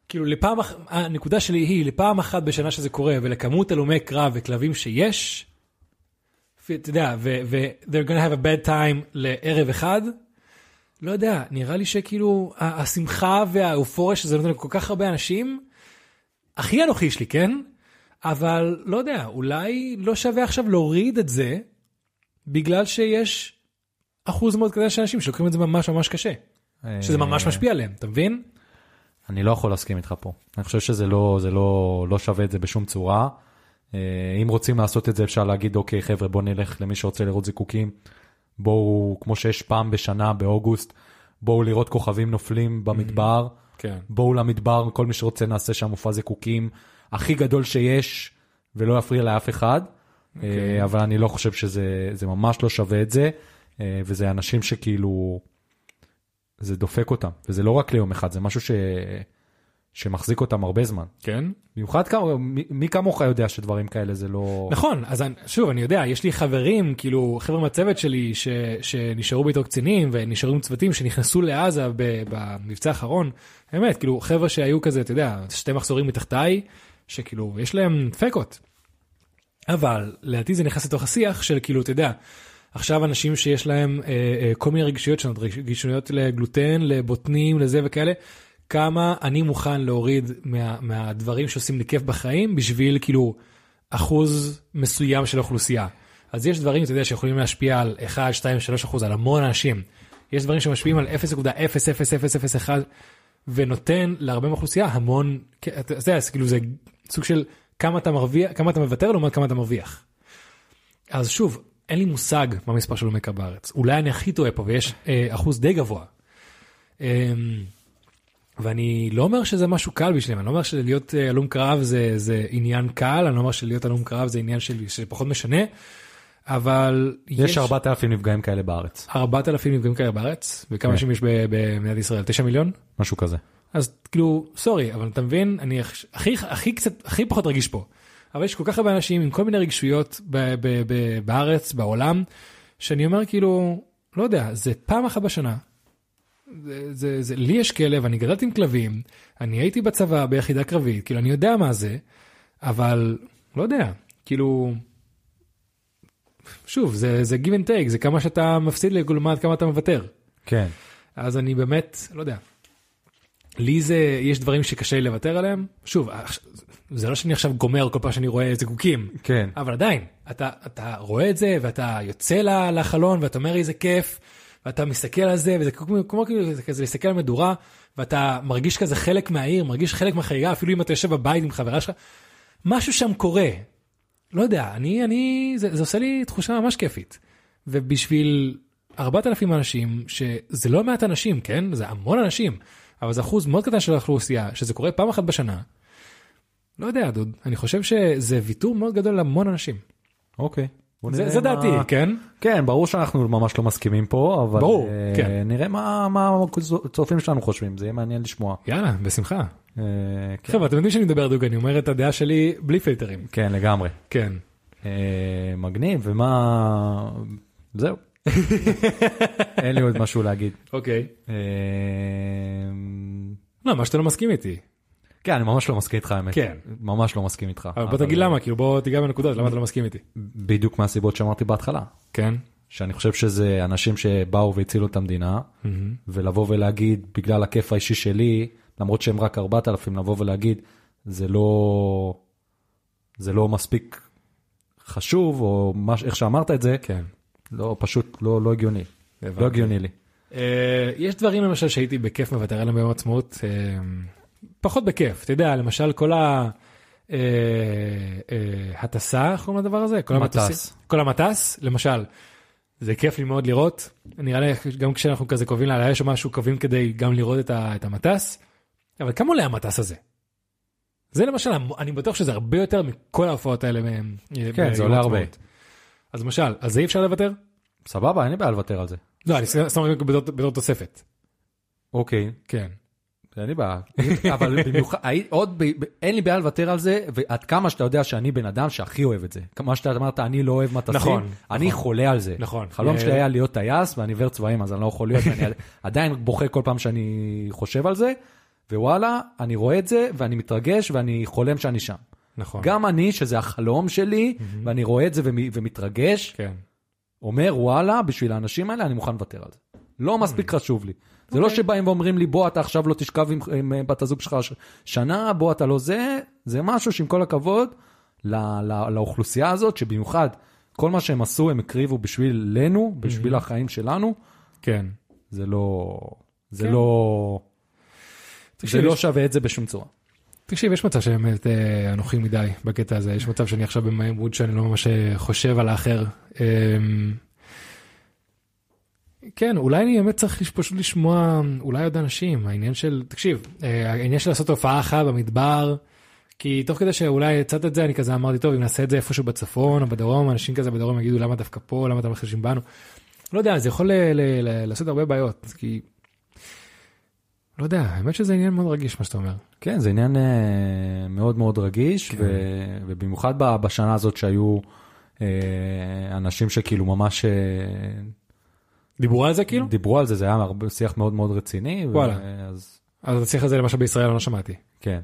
כאילו לפעם אחת, הנקודה שלי היא לפעם אחת בשנה שזה קורה ולכמות הלומי קרב וכלבים שיש, אתה יודע, ו- ו- they're gonna have a bad time לערב אחד, לא יודע, נראה לי שכאילו השמחה והאופוריה שזה נותן לכל כך הרבה אנשים, הכי אנוכי שלי, כן? אבל לא יודע, אולי לא שווה עכשיו להוריד את זה, בגלל שיש אחוז מאוד כזה של אנשים שלוקחים את זה ממש ממש קשה, שזה ממש אה, משפיע עליהם, אתה מבין? אני לא יכול להסכים איתך פה. אני חושב שזה לא, זה לא, לא שווה את זה בשום צורה. אה, אם רוצים לעשות את זה אפשר להגיד אוקיי חבר'ה בוא נלך למי שרוצה לראות זיקוקים. בואו, כמו שיש פעם בשנה באוגוסט, בואו לראות כוכבים נופלים במדבר, כן. בואו למדבר, כל מי שרוצה נעשה שם מופע זיקוקים הכי גדול שיש, ולא יפריע לאף אחד. אה, אבל אני לא חושב שזה זה ממש לא שווה את זה, אה, וזה אנשים שכאילו, זה דופק אותם, וזה לא רק ליום אחד, זה משהו ש... שמחזיק אותם הרבה זמן. כן? במיוחד כמה, מי, מי כמוך יודע שדברים כאלה זה לא... נכון, אז אני- שוב, אני יודע, יש לי חברים, כאילו, חבר'ה מהצוות שלי, ש, שנשארו באיתו קצינים, ונשארו עם צוותים שנכנסו לעזה ב, במבצע האחרון, באמת, כאילו, חבר'ה שהיו כזה, אתה יודע, שתי מחזורים מתחתיי, שכאילו, יש להם דפקות. אבל, לדעתי זה נכנס לתוך השיח של כאילו, אתה יודע, עכשיו אנשים שיש להם אה, אה, כל מיני רגישויות שונות, רגישויות לגלוטן, לבוטנים, לזה וכאלה, כמה אני מוכן להוריד מה, מהדברים שעושים לי כיף בחיים בשביל כאילו אחוז מסוים של האוכלוסייה. אז יש דברים, אתה יודע, שיכולים להשפיע על 1, 2, 3 אחוז, על המון אנשים. יש דברים שמשפיעים על 0.00001 ונותן להרבה מהאוכלוסייה המון, אתה יודע, כאילו זה סוג של כמה אתה מרוויח, כמה אתה מוותר לעומת כמה אתה מרוויח. אז שוב, אין לי מושג מה המספר של הלומי קרב בארץ. אולי אני הכי טועה פה ויש אה, אחוז די גבוה. אה, ואני לא אומר שזה משהו קל בשבילם, אני לא אומר שלהיות אה, הלום קרב זה, זה עניין קל, אני לא אומר שלהיות הלום קרב זה עניין של, שפחות משנה, אבל יש 4,000 נפגעים כאלה בארץ, 4,000 נפגעים כאלה בארץ, וכמה כן. אנשים יש במדינת ישראל? 9 מיליון? משהו כזה. אז כאילו, סורי, אבל אתה מבין, אני הכ- הכי, הכי קצת, הכי פחות רגיש פה. אבל יש כל כך הרבה אנשים עם כל מיני רגישויות ב- ב- ב- בארץ, בעולם, שאני אומר כאילו, לא יודע, זה פעם אחת בשנה. זה, זה, זה, לי יש כלב, אני גדלתי עם כלבים, אני הייתי בצבא ביחידה קרבית, כאילו אני יודע מה זה, אבל לא יודע, כאילו, שוב, זה, זה give and take, זה כמה שאתה מפסיד לעומת כמה אתה מוותר. כן. אז אני באמת, לא יודע. לי זה, יש דברים שקשה לי לוותר עליהם. שוב, זה לא שאני עכשיו גומר כל פעם שאני רואה זיקוקים, כן. אבל עדיין, אתה, אתה רואה את זה ואתה יוצא לחלון ואתה אומר איזה כיף, ואתה מסתכל על זה, וזה כמו, כמו כאילו, זה כזה להסתכל על מדורה, ואתה מרגיש כזה חלק מהעיר, מרגיש חלק מהחגיגה, אפילו אם אתה יושב בבית עם חברה שלך, משהו שם קורה. לא יודע, אני, אני, זה, זה עושה לי תחושה ממש כיפית. ובשביל 4,000 אנשים, שזה לא מעט אנשים, כן? זה המון אנשים, אבל זה אחוז מאוד קטן של האוכלוסייה, שזה קורה פעם אחת בשנה. לא יודע, דוד, אני חושב שזה ויתור מאוד גדול להמון אנשים. אוקיי. זה, זה מה- דעתי, כן? כן, ברור שאנחנו ממש לא מסכימים פה, אבל ברור, אה, כן. נראה מה מה הצופים שלנו חושבים, זה יהיה מעניין לשמוע. יאללה, בשמחה. אה, כן. חבר'ה, אתם יודעים שאני מדבר דוג, אני אומר את הדעה שלי בלי פילטרים. כן, לגמרי. כן. אה, מגניב, ומה... זהו. אין לי עוד משהו להגיד. אוקיי. אה, לא, מה שאתה לא מסכים איתי. כן, אני ממש לא מסכים איתך, האמת. כן. ממש לא מסכים איתך. אבל בוא תגיד למה, כאילו בוא תיגע בנקודות, למה אתה לא מסכים איתי. בדיוק מהסיבות שאמרתי בהתחלה. כן. שאני חושב שזה אנשים שבאו והצילו את המדינה, ולבוא ולהגיד, בגלל הכיף האישי שלי, למרות שהם רק 4,000, לבוא ולהגיד, זה לא, זה לא מספיק חשוב, או מש, איך שאמרת את זה, כן. לא, פשוט לא, לא הגיוני. הבנתי. לא הגיוני לי. אה, יש דברים למשל שהייתי בכיף מוותר עליהם ביום העצמאות, אה, פחות בכיף, אתה יודע, למשל כל ה... אה, אה, הטסה, איך קוראים לדבר הזה? כל מטס. המטוסים- כל המטס, למשל. זה כיף לי מאוד לראות, נראה לי גם כשאנחנו כזה קובעים לעלה יש משהו קובעים כדי גם לראות את, ה, את המטס, אבל כמה עולה המטס הזה? זה למשל, אני בטוח שזה הרבה יותר מכל ההופעות האלה מהם. כן, זה עולה הרבה. אז למשל, על זה אי אפשר לוותר? סבבה, אין לי בעיה לוותר על זה. לא, אני בתור, בתור תוספת. אוקיי, כן. אין לי בעיה. אבל במיוחד, עוד, אין לי בעיה לוותר על זה, ועד כמה שאתה יודע שאני בן אדם שהכי אוהב את זה. כמו שאתה אמרת, אני לא אוהב מטסים, נכון, אני נכון. חולה על זה. נכון. חלום אה, שלי היה להיות טייס, ואני עיוור צבעים, אז אני לא יכול להיות, ואני עדיין בוכה כל פעם שאני חושב על זה, ווואלה, אני רואה את זה, ואני מתרגש, ואני חולם שאני שם. נכון. גם אני, שזה החלום שלי, ואני רואה את זה ומ- ומתרגש, כן. אומר, וואלה, בשביל האנשים האלה אני מוכן לוותר על זה. לא מספיק חשוב לי. זה לא אוקיי. שבאים ואומרים לי, בוא, אתה עכשיו לא תשכב עם, עם אה, בת הזוג שלך ש- שנה, בוא, אתה לא זה, זה משהו שעם כל הכבוד, ל, ל, לאוכלוסייה הזאת, שבמיוחד, כל מה שהם עשו, הם הקריבו בשבילנו, בשביל החיים שלנו, כן. זה לא... זה כן. לא... זה תקשיב, לא יש- שווה את זה בשום צורה. תקשיב, יש מצב שבאמת אה, אנוכי מדי בקטע הזה, יש מצב שאני עכשיו במוד שאני לא ממש אה, חושב על האחר. אמ, כן, אולי אני באמת צריך פשוט לשמוע אולי עוד אנשים, העניין של, תקשיב, אה, העניין של לעשות הופעה אחת במדבר, כי תוך כדי שאולי הצעת את זה, אני כזה אמרתי, טוב, אם נעשה את זה איפשהו בצפון או בדרום, אנשים כזה בדרום יגידו למה דווקא פה, למה אתם מחשבים בנו. לא יודע, זה יכול ל- ל- ל- לעשות הרבה בעיות, כי... לא יודע, האמת שזה עניין מאוד רגיש מה שאתה אומר. כן, זה עניין אה, מאוד מאוד רגיש, כן. ו- ובמיוחד בשנה הזאת שהיו אה, אנשים שכאילו ממש אה, דיברו על זה כאילו? דיברו על זה, זה היה הרבה- שיח מאוד מאוד רציני. וואלה. אז אז השיח הזה למשל בישראל לא שמעתי. כן,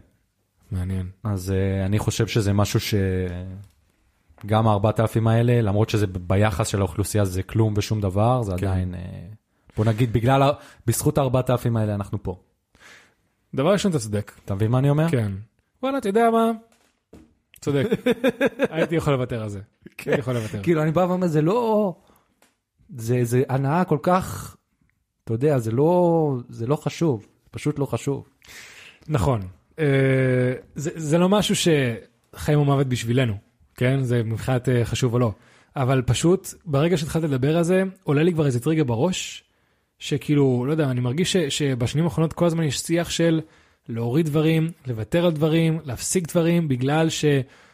מעניין. אז אה, אני חושב שזה משהו שגם הארבעת אלפים האלה, למרות שזה ביחס של האוכלוסייה זה כלום ושום דבר, זה כן. עדיין, אה, בוא נגיד, בגלל, בזכות הארבעת אלפים האלה אנחנו פה. דבר ראשון אתה צודק. אתה מבין מה אני אומר? כן. וואלה, אתה יודע מה? צודק. הייתי יכול לוותר על זה. הייתי יכול לוותר. כאילו אני בא ואומר זה לא זה זה הנאה כל כך אתה יודע זה לא זה לא חשוב פשוט לא חשוב. נכון. אה, זה זה לא משהו שחיים או מוות בשבילנו, כן? זה מבחינת אה, חשוב או לא. אבל פשוט, ברגע שהתחלת לדבר על זה, עולה לי כבר איזה טריגר בראש, שכאילו, לא יודע, אני מרגיש ש, שבשנים האחרונות כל הזמן יש שיח של להוריד דברים, לוותר על דברים, להפסיק דברים, בגלל שלאנשים,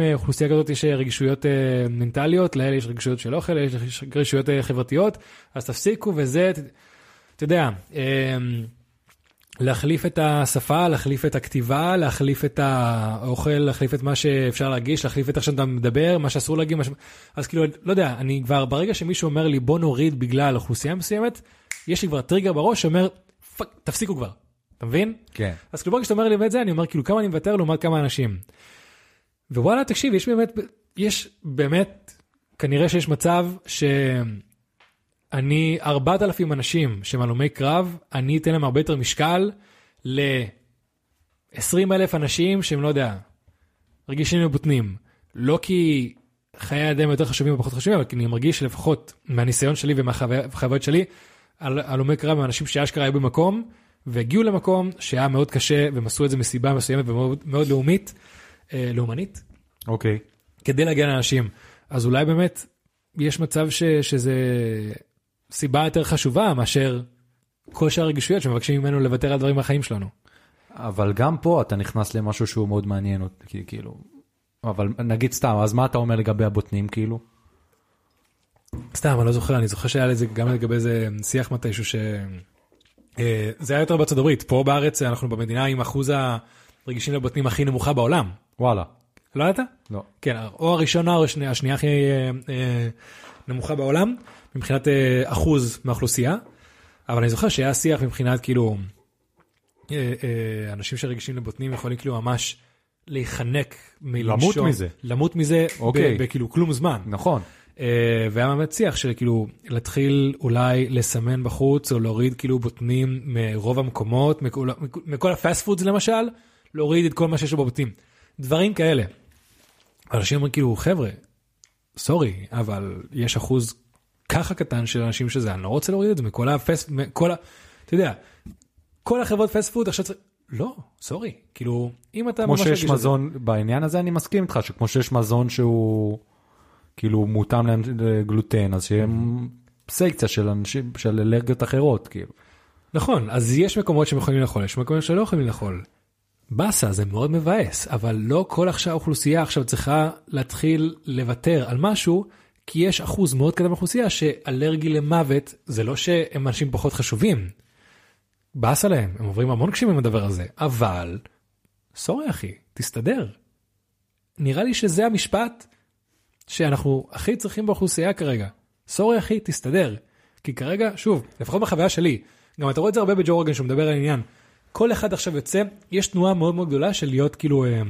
אה, אוכלוסייה כזאת יש אה, רגישויות אה, מנטליות, לאלה יש רגישויות של אוכל, לאלה יש רגישויות אה, חברתיות, אז תפסיקו וזה, אתה יודע, אה, להחליף את השפה, להחליף את הכתיבה, להחליף את האוכל, להחליף את מה שאפשר להגיש, להחליף את איך שאתה מדבר, מה שאסור להגיד, מה ש... אז כאילו, לא יודע, אני כבר, ברגע שמישהו אומר לי בוא נוריד בגלל אוכלוסייה מסוימת, יש לי כבר טריגר בראש שאומר, fuck, תפסיקו כבר, אתה מבין? כן. אז כאילו ברגע שאתה אומר לי את זה, אני אומר כאילו כמה אני מוותר לעומת כמה אנשים. ווואלה, תקשיב, יש באמת, יש באמת, כנראה שיש מצב שאני, 4,000 אנשים שהם הלומי קרב, אני אתן להם הרבה יותר משקל ל-20 אלף אנשים שהם, לא יודע, רגישים ובוטנים. לא כי חיי אדם יותר חשובים או פחות חשובים, אבל כי אני מרגיש שלפחות מהניסיון שלי ומהחוויות שלי, הלומי קרב הם אנשים שאשכרה היו במקום, והגיעו למקום שהיה מאוד קשה, והם עשו את זה מסיבה מסוימת ומאוד מאוד לאומית, אה, לאומנית, אוקיי. כדי להגיע לאנשים. אז אולי באמת יש מצב ש, שזה סיבה יותר חשובה מאשר כל שאר הרגישויות שמבקשים ממנו לוותר על דברים מהחיים שלנו. אבל גם פה אתה נכנס למשהו שהוא מאוד מעניין אותי כאילו. אבל נגיד סתם אז מה אתה אומר לגבי הבוטנים כאילו? סתם, אני לא זוכר, אני זוכר שהיה לזה גם לגבי זה שיח מתישהו ש... אה, זה היה יותר בארצות הברית, פה בארץ אנחנו במדינה עם אחוז הרגישים לבוטנים הכי נמוכה בעולם. וואלה. לא ידעת? לא. כן, או הראשונה או השנייה, השנייה הכי אה, אה, נמוכה בעולם, מבחינת אה, אחוז מהאוכלוסייה, אבל אני זוכר שהיה שיח מבחינת כאילו, אה, אה, אנשים שרגישים לבוטנים יכולים כאילו ממש להיחנק מלנשום. למות מזה. למות מזה, אוקיי. בכאילו כלום זמן. נכון. אה, והיה באמת שיח של כאילו להתחיל אולי לסמן בחוץ או להוריד כאילו בוטנים מרוב המקומות, מכל, מכל ה fast foods למשל, להוריד את כל מה שיש לו בבוטנים. דברים כאלה. אנשים אומרים כאילו חבר'ה, sorry, אבל יש אחוז ככה קטן של אנשים שזה, אני לא רוצה להוריד את זה מכל ה fast, מכל ה... אתה יודע, כל החברות fast food עכשיו צריך... לא, sorry, כאילו, אם אתה כמו שיש מזון בעניין הזה אני מסכים איתך שכמו שיש מזון שהוא כאילו מותאם לגלוטן אז שיהיה סקציה של אנשים של אלרגיות אחרות כאילו. נכון, אז יש מקומות שהם יכולים לאכול, יש מקומות שלא יכולים לאכול. באסה, זה מאוד מבאס, אבל לא כל עכשיו האוכלוסייה עכשיו צריכה להתחיל לוותר על משהו, כי יש אחוז מאוד קטן באוכלוסייה שאלרגי למוות, זה לא שהם אנשים פחות חשובים. באסה להם, הם עוברים המון קשיים עם הדבר הזה, אבל, סורי אחי, תסתדר. נראה לי שזה המשפט שאנחנו הכי צריכים באוכלוסייה כרגע. סורי אחי, תסתדר. כי כרגע, שוב, לפחות בחוויה שלי, גם אתה רואה את זה הרבה בג'ו רוגן שהוא מדבר על עניין. כל אחד עכשיו יוצא, יש תנועה מאוד מאוד גדולה של להיות כאילו, אה,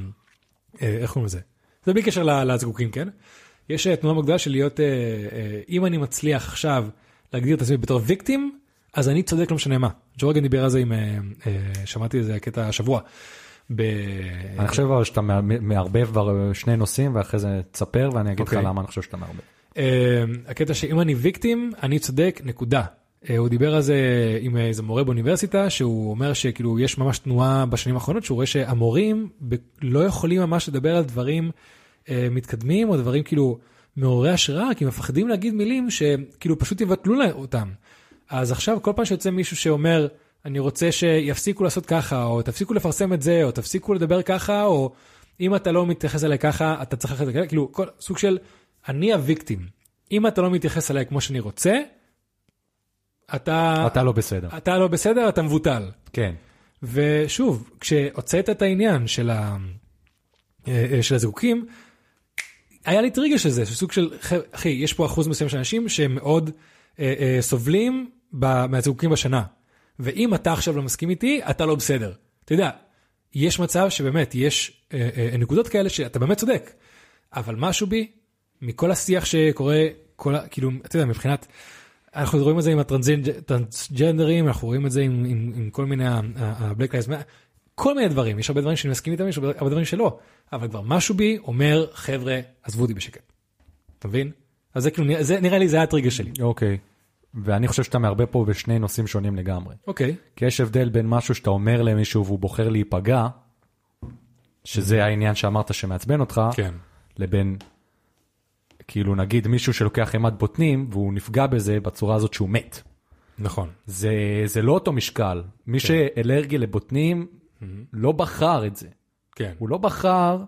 אה, איך קוראים לזה? זה בלי קשר לזקוקים, כן? יש אה, תנועה מאוד גדולה של להיות, אה, אה, אם אני מצליח עכשיו להגדיר את עצמי בתור ויקטים, אז אני צודק לא משנה מה. ג'ו רוגן דיבר על זה עם, אה, אה, שמעתי איזה קטע השבוע. ב... אני חושב אבל שאתה מע- מערבב כבר שני נושאים ואחרי זה תספר ואני אגיד לך אוקיי. למה אני חושב שאתה מערבב. אה, הקטע שאם אני ויקטים, אני צודק, נקודה. אה, הוא דיבר על זה עם איזה מורה באוניברסיטה, שהוא אומר שכאילו יש ממש תנועה בשנים האחרונות, שהוא רואה שהמורים לא יכולים ממש לדבר על דברים אה, מתקדמים, או דברים כאילו מעוררי השראה, כי מפחדים להגיד מילים שכאילו פשוט יבטלו להם אותם. אז עכשיו כל פעם שיוצא מישהו שאומר, אני רוצה שיפסיקו לעשות ככה, או תפסיקו לפרסם את זה, או תפסיקו לדבר ככה, או אם אתה לא מתייחס אליי ככה, אתה צריך ללכת כאילו, כל סוג של, אני הוויקטים. אם אתה לא מתייחס אליי כמו שאני רוצה, אתה, אתה לא בסדר. אתה לא בסדר, אתה מבוטל. כן. ושוב, כשהוצאת את העניין של, ה... אה, אה, של הזיקוקים, היה לי טריגר של זה, סוג של, אחי, יש פה אחוז מסוים של אנשים שהם מאוד אה, אה, סובלים ב- מהזיקוקים בשנה. ואם אתה עכשיו לא מסכים איתי, אתה לא בסדר. אתה יודע, יש מצב שבאמת יש אה, אה, נקודות כאלה שאתה באמת צודק, אבל משהו בי, מכל השיח שקורה, כל, ה- כאילו, אתה יודע, מבחינת, אנחנו רואים את זה עם הטרנסג'נדרים, אנחנו רואים את זה עם, עם, עם כל מיני ה-Black Lives Matter, כל מיני דברים, יש הרבה דברים שאני מסכים איתם, יש הרבה דברים שלא, אבל כבר משהו בי אומר, חבר'ה, עזבו אותי בשקט. אתה מבין? אז זה כאילו, זה, נראה לי זה היה הטריגר שלי. אוקיי. ואני חושב שאתה מערבב פה בשני נושאים שונים לגמרי. אוקיי. כי יש הבדל בין משהו שאתה אומר למישהו והוא בוחר להיפגע, שזה העניין שאמרת שמעצבן אותך, כן. לבין, כאילו נגיד מישהו שלוקח חמת בוטנים והוא נפגע בזה בצורה הזאת שהוא מת. נכון. זה, זה לא אותו משקל. מי כן. שאלרגי לבוטנים לא בחר את זה. כן. הוא לא בחר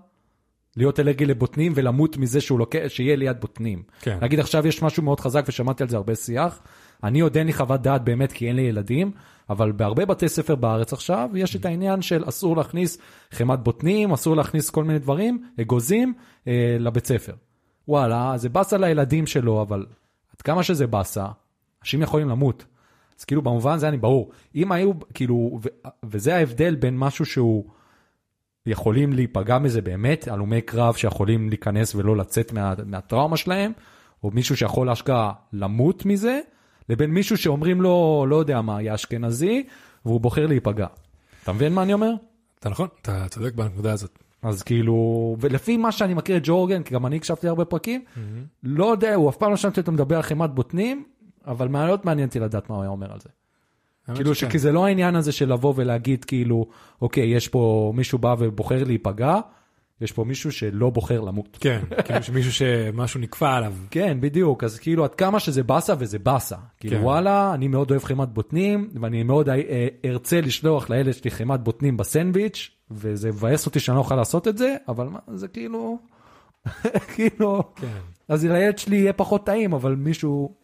להיות אלרגי לבוטנים ולמות מזה שהוא לוקח, שיהיה ליד בוטנים. כן. נגיד עכשיו יש משהו מאוד חזק ושמעתי על זה הרבה שיח. אני עוד אין לי חוות דעת באמת כי אין לי ילדים, אבל בהרבה בתי ספר בארץ עכשיו יש את העניין של אסור להכניס חמת בוטנים, אסור להכניס כל מיני דברים, אגוזים, אה, לבית ספר. וואלה, זה באסה לילדים שלו, אבל עד כמה שזה באסה, אנשים יכולים למות. אז כאילו במובן הזה אני ברור. אם היו, כאילו, ו- וזה ההבדל בין משהו שהוא יכולים להיפגע מזה באמת, הלומי קרב שיכולים להיכנס ולא לצאת מה, מהטראומה שלהם, או מישהו שיכול אשכרה למות מזה, לבין מישהו שאומרים לו, לא יודע מה, יהיה אשכנזי, והוא בוחר להיפגע. אתה מבין מה אני אומר? אתה נכון, אתה צודק בנקודה הזאת. אז כאילו, ולפי מה שאני מכיר את ג'ו אורגן, כי גם אני הקשבתי להרבה פרקים, לא יודע, הוא אף פעם לא שמעתי אותו מדבר על חמת בוטנים, אבל מאוד מעניין אותי לדעת מה הוא היה אומר על זה. כאילו, שכן. כי זה לא העניין הזה של לבוא ולהגיד כאילו, אוקיי, יש פה מישהו בא ובוחר להיפגע, יש פה מישהו שלא בוחר למות. כן, כאילו שמישהו שמשהו נקפא עליו. כן, בדיוק, אז כאילו עד כמה שזה באסה וזה באסה. כאילו כן. וואלה, אני מאוד אוהב חמת בוטנים, ואני מאוד אה, אה, ארצה לשלוח לילד שלי חמת בוטנים בסנדוויץ', וזה מבאס אותי שאני לא יכול לעשות את זה, אבל מה, זה כאילו, כאילו, כן. אז לילד שלי יהיה פחות טעים, אבל מישהו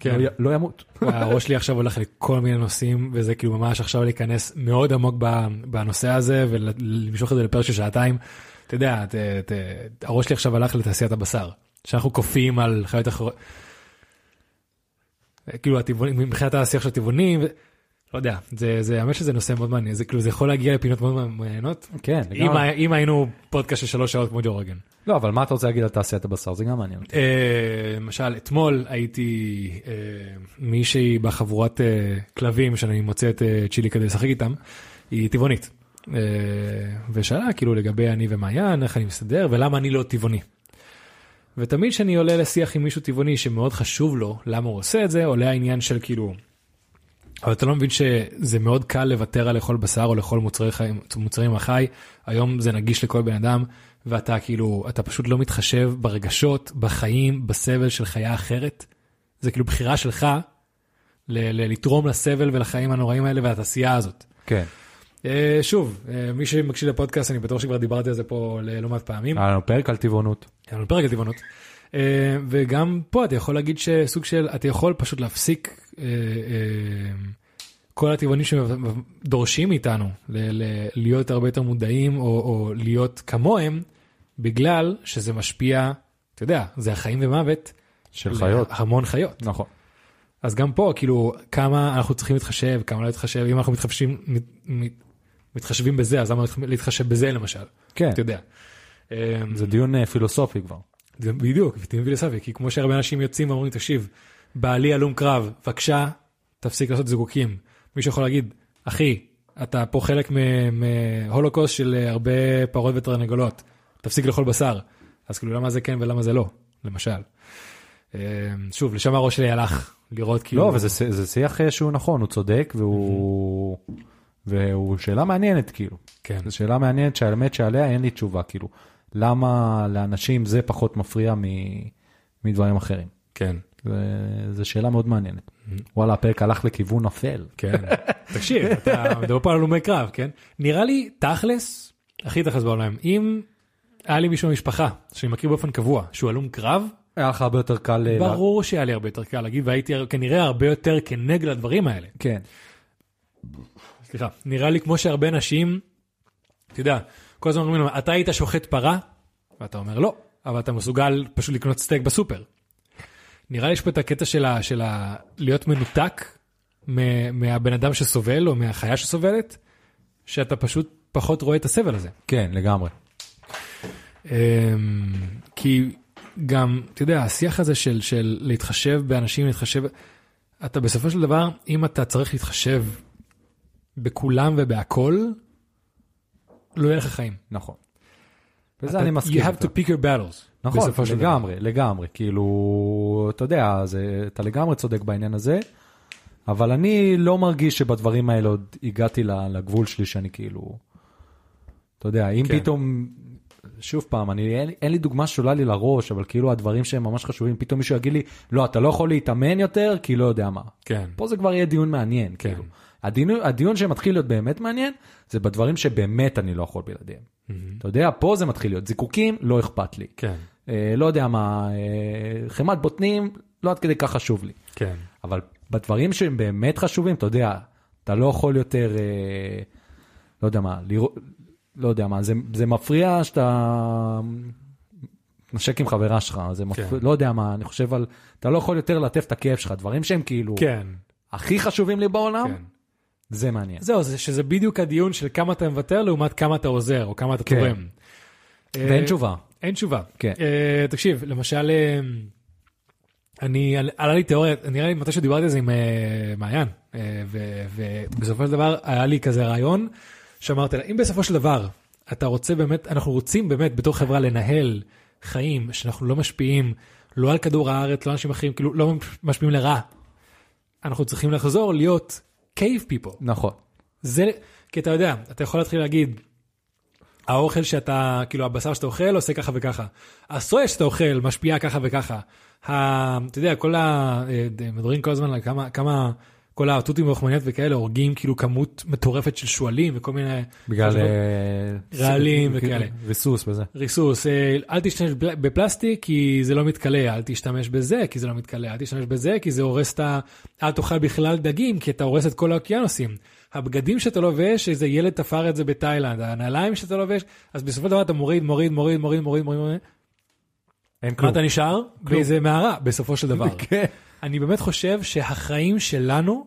כן. לא, לא ימות. הראש שלי עכשיו הולך לכל מיני נושאים, וזה כאילו ממש עכשיו להיכנס מאוד עמוק בנושא הזה, ולמשוך את זה לפרק של שעתיים. אתה יודע, ת, ת, הראש שלי עכשיו הלך לתעשיית הבשר, שאנחנו קופאים על חיות אחרות. כאילו הטבעונים, מבחינת השיח של הטבעונים, לא יודע, זה, זה, האמת שזה נושא מאוד מעניין, זה כאילו זה יכול להגיע לפינות מאוד מעניינות. כן, אם, לגמרי. אם היינו פודקאסט של שלוש שעות כמו ג'ו רוגן. לא, אבל מה אתה רוצה להגיד על תעשיית הבשר? זה גם מעניין אותי. אה, למשל, אתמול הייתי אה, מישהי בחבורת אה, כלבים שאני מוצא את צ'ילי כדי לשחק איתם, היא טבעונית. ושאלה כאילו לגבי אני ומעיין, איך אני מסתדר ולמה אני לא טבעוני. ותמיד כשאני עולה לשיח עם מישהו טבעוני שמאוד חשוב לו למה הוא עושה את זה, עולה העניין של כאילו, אבל אתה לא מבין שזה מאוד קל לוותר על לאכול בשר או לאכול מוצרי חיים, מוצרים מהחי, היום זה נגיש לכל בן אדם, ואתה כאילו, אתה פשוט לא מתחשב ברגשות, בחיים, בסבל של חיה אחרת. זה כאילו בחירה שלך ל- ל- לתרום לסבל ולחיים הנוראים האלה ולתעשייה הזאת. כן. אה, שוב, אה, מי שמקשיב לפודקאסט, אני בטוח שכבר דיברתי על זה פה לא מעט פעמים. היה לנו פרק על טבעונות. היה לנו פרק על טבעונות. אה, וגם פה אתה יכול להגיד שסוג של, אתה יכול פשוט להפסיק אה, אה, כל הטבעונים שדורשים מאיתנו להיות הרבה יותר מודעים או, או להיות כמוהם, בגלל שזה משפיע, אתה יודע, זה החיים ומוות. של חיות. המון חיות. נכון. אז גם פה, כאילו, כמה אנחנו צריכים להתחשב, כמה לא להתחשב, אם אנחנו מתחשבים, מת, מת, מתחשבים בזה, אז למה להתחשב בזה למשל? כן, אתה יודע. זה דיון פילוסופי כבר. זה בדיוק, פיתים פילוסופי, כי כמו שהרבה אנשים יוצאים ואומרים, תקשיב, בעלי הלום קרב, בבקשה, תפסיק לעשות זיקוקים. מישהו יכול להגיד, אחי, אתה פה חלק מהולוקוסט של אה, הרבה פרות ותרנגולות, תפסיק לאכול בשר. אז כאילו, למה זה כן ולמה זה לא, למשל. אמ, שוב, לשם הראש שלי הלך, לראות כאילו... לא, ש- זה שיח אה, שהוא נכון, הוא צודק, והוא... והוא שאלה מעניינת, כאילו. כן, זו שאלה מעניינת שהאמת שעליה אין לי תשובה, כאילו. למה לאנשים זה פחות מפריע מ... מדברים אחרים? כן. זו שאלה מאוד מעניינת. וואלה, הפרק הלך לכיוון אפל. כן. תקשיב, אתה מדבר פה על הלומי קרב, כן? נראה לי תכלס, הכי תכלס בעולם, אם היה לי מישהו במשפחה שאני מכיר באופן קבוע, שהוא הלום קרב, היה לך הרבה יותר קל... אה, ברור שהיה לי הרבה יותר קל להגיד, והייתי כנראה הרבה יותר כנגד לדברים האלה. כן. סליחה, נראה לי כמו שהרבה אנשים, אתה יודע, כל הזמן אומרים לו, אתה היית שוחט פרה? ואתה אומר לא, אבל אתה מסוגל פשוט לקנות סטייק בסופר. נראה לי יש פה את הקטע של, ה, של ה, להיות מנותק מהבן אדם שסובל או מהחיה שסובלת, שאתה פשוט פחות רואה את הסבל הזה. כן, לגמרי. אמ, כי גם, אתה יודע, השיח הזה של, של להתחשב באנשים, להתחשב, אתה בסופו של דבר, אם אתה צריך להתחשב בכולם ובהכל, לא יהיה לך חיים. נכון. וזה אני מסכים. You have to pick your battles. נכון. לגמרי, לגמרי, כאילו, אתה יודע, זה, אתה לגמרי צודק בעניין הזה, אבל אני לא מרגיש שבדברים האלה עוד הגעתי לגבול שלי שאני כאילו, אתה יודע, אם כן. פתאום, שוב פעם, אני, אין, אין לי דוגמה שעולה לי לראש, אבל כאילו הדברים שהם ממש חשובים, פתאום מישהו יגיד לי, לא, אתה לא יכול להתאמן יותר, כי לא יודע מה. כן. פה זה כבר יהיה דיון מעניין, כן. כאילו. הדיון, הדיון שמתחיל להיות באמת מעניין, זה בדברים שבאמת אני לא יכול בלעדיהם. אתה יודע, פה זה מתחיל להיות זיקוקים, לא אכפת לי. כן. אה, לא יודע מה, אה, חמת בוטנים, לא עד כדי כך חשוב לי. כן. אבל בדברים שהם באמת חשובים, אתה יודע, אתה לא יכול יותר, אה, לא יודע מה, לראות, לא יודע מה, זה, זה מפריע שאתה נשק עם חברה שלך, זה מפריע, כן. לא יודע מה, אני חושב על, אתה לא יכול יותר לטף את הכאב שלך, דברים שהם כאילו כן. הכי חשובים לי בעולם, כן. זה מעניין. זהו, זה, שזה בדיוק הדיון של כמה אתה מוותר לעומת כמה אתה עוזר, או כמה אתה כן. תורם. ואין אה, תשובה. אין תשובה. כן. אה, תקשיב, למשל, אה, אני, עלה לי תיאוריה, נראה לי מתי שדיברתי על זה עם אה, מעיין, אה, ו- ובסופו של דבר היה לי כזה רעיון, שאמרתי לה, אם בסופו של דבר אתה רוצה באמת, אנחנו רוצים באמת בתור חברה לנהל חיים שאנחנו לא משפיעים, לא על כדור הארץ, לא על אנשים אחרים, כאילו לא משפיעים לרע, אנחנו צריכים לחזור להיות cave people. נכון. זה, כי אתה יודע, אתה יכול להתחיל להגיד, האוכל שאתה, כאילו הבשר שאתה אוכל עושה ככה וככה, הסויה שאתה אוכל משפיעה ככה וככה, ה, אתה יודע, כל ה... אה, מדברים כל הזמן על כמה, כמה, כל התותים והלחמניות וכאלה הורגים כאילו כמות מטורפת של שועלים וכל מיני... בגלל אה, רעלים וכאלה. ריסוס וזה. ריסוס, אה, אל תשתמש בפלסטיק כי זה לא מתכלה, אל תשתמש בזה כי זה לא מתכלה, אל תשתמש בזה כי זה הורס את ה... אל תאכל בכלל דגים כי אתה הורס את כל האוקיינוסים. הבגדים שאתה לובש, איזה ילד תפר את זה בתאילנד, הנעליים שאתה לובש, אז בסופו של דבר אתה מוריד, מוריד, מוריד, מוריד, מוריד, מוריד, מוריד. אין מה כלום. אתה נשאר? באיזה מערה, בסופו של דבר. כן. אני באמת חושב שהחיים שלנו,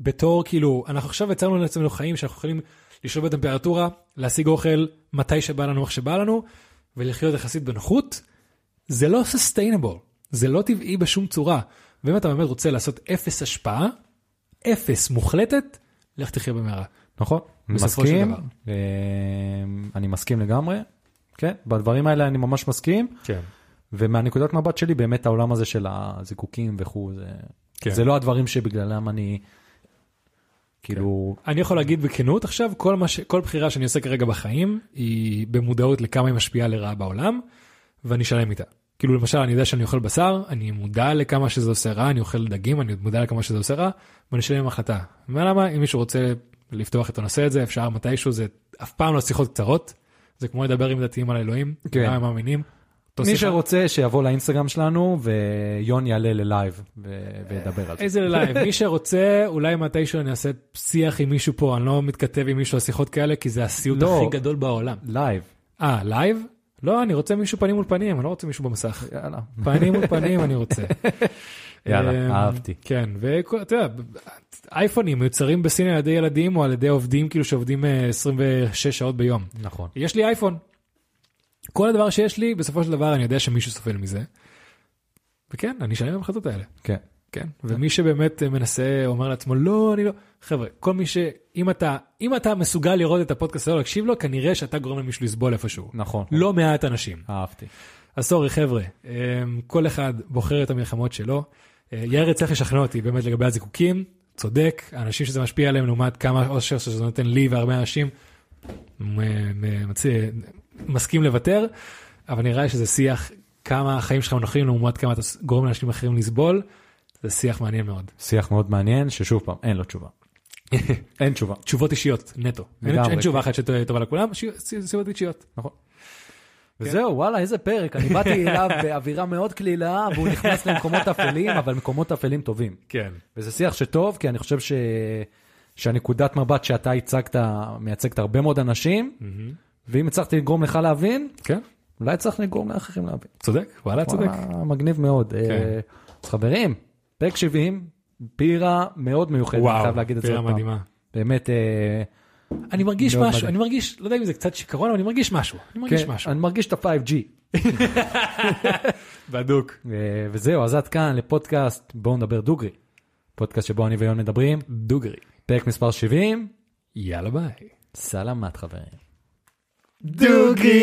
בתור כאילו, אנחנו עכשיו יצרנו לעצמנו חיים שאנחנו יכולים לשלוט בטמפרטורה, להשיג אוכל מתי שבא לנו, איך שבא לנו, ולחיות יחסית בנוחות, זה לא sustainable, זה לא טבעי בשום צורה. ואם אתה באמת רוצה לעשות אפס השפעה, אפס מוחלטת, לך תחיה במערה. נכון, בסופו של מסכים, דבר. אה, אני מסכים לגמרי, כן, בדברים האלה אני ממש מסכים, כן. ומהנקודת מבט שלי באמת העולם הזה של הזיקוקים וכו', זה, כן. זה לא הדברים שבגללם אני, כאילו, אני יכול להגיד בכנות עכשיו, כל, מה. כל בחירה שאני עושה כרגע בחיים, היא במודעות לכמה היא משפיעה לרעה בעולם, ואני שלם איתה. כאילו למשל, אני יודע שאני אוכל בשר, אני מודע לכמה שזה עושה רע, אני אוכל דגים, אני מודע לכמה שזה עושה רע, ואני שלם עם החלטה. ולמה? אם מישהו רוצה לפתוח את הנושא הזה, אפשר מתישהו, זה אף פעם לא שיחות קצרות, זה כמו לדבר עם דתיים על אלוהים, כן. גם הם מאמינים. מי שרוצה שיבוא לאינסטגרם שלנו ויון יעלה ל live וידבר על זה. איזה live, מי שרוצה, אולי מתישהו אני אעשה שיח עם מישהו פה, אני לא מתכתב עם מישהו על שיחות כאלה, כי זה הסיוט לא. הכי גדול בעולם. live, אה, live? לא, אני רוצה מישהו פנים מול פנים, אני לא רוצה מישהו במסך. יאללה. פנים מול פנים אני רוצה. יאללה, אמ, אהבתי. כן, ואתה יודע, אייפונים מיוצרים בסין על ידי ילדים או על ידי עובדים כאילו שעובדים אה, 26 שעות ביום. נכון. יש לי אייפון. כל הדבר שיש לי, בסופו של דבר אני יודע שמישהו סובל מזה. וכן, אני שלם עם ההחלטות האלה. כן. כן, ומי שבאמת מנסה, אומר לעצמו, לא, אני לא, חבר'ה, כל מי ש... אם אתה, אם אתה מסוגל לראות את הפודקאסט הזה, להקשיב לו, כנראה שאתה גורם למישהו לסבול איפשהו. נכון. לא מעט אנשים. אהבתי. אז סורי, חבר'ה, אה, כל אחד בוחר את המלחמות שלו. אה, יאיר יצטרך לשכנע אותי באמת לגבי הזיקוקים, צודק, האנשים שזה משפיע עליהם לעומת כמה אושר שזה נותן לי והרבה אנשים, מ- מ- מציא- מסכים לוותר, אבל נראה לי שזה שיח כמה החיים שלך נוחים לעומת כמה אתה גורם לאנשים אחרים לסבול, זה שיח מעניין מאוד. שיח מאוד מעניין, ששוב פעם, אין לו תשובה. אין תשובה. תשובות אישיות, נטו. אין- תשובה כן. אחת שטובה לכולם, תשובות אישיות. נכון. וזהו, וואלה, איזה פרק. אני באתי אליו באווירה מאוד קלילה, והוא נכנס למקומות אפלים, אבל מקומות אפלים טובים. כן. וזה שיח שטוב, כי אני חושב ש... שהנקודת מבט שאתה הצגת, מייצגת הרבה מאוד אנשים, ואם הצלחתי לגרום לך להבין, כן, אולי צריך לגרום לאחרים להבין. צודק, וואלה צודק. מגניב מאוד. אה, אז חברים, פרק 70, בירה מאוד מיוחדת, אני וואו, חייב להגיד את זה עוד פעם. מדהימה. באמת, אה, אני מרגיש משהו, מדהים. אני מרגיש, לא יודע אם זה קצת שיכרון, אבל אני מרגיש משהו. אני מרגיש כן, משהו. אני מרגיש את ה-5G. בדוק. אה, וזהו, אז עד כאן לפודקאסט בואו נדבר דוגרי. פודקאסט שבו אני ויון מדברים, דוגרי. פרק מספר 70, יאללה ביי. סלמת חברים. דוגרי!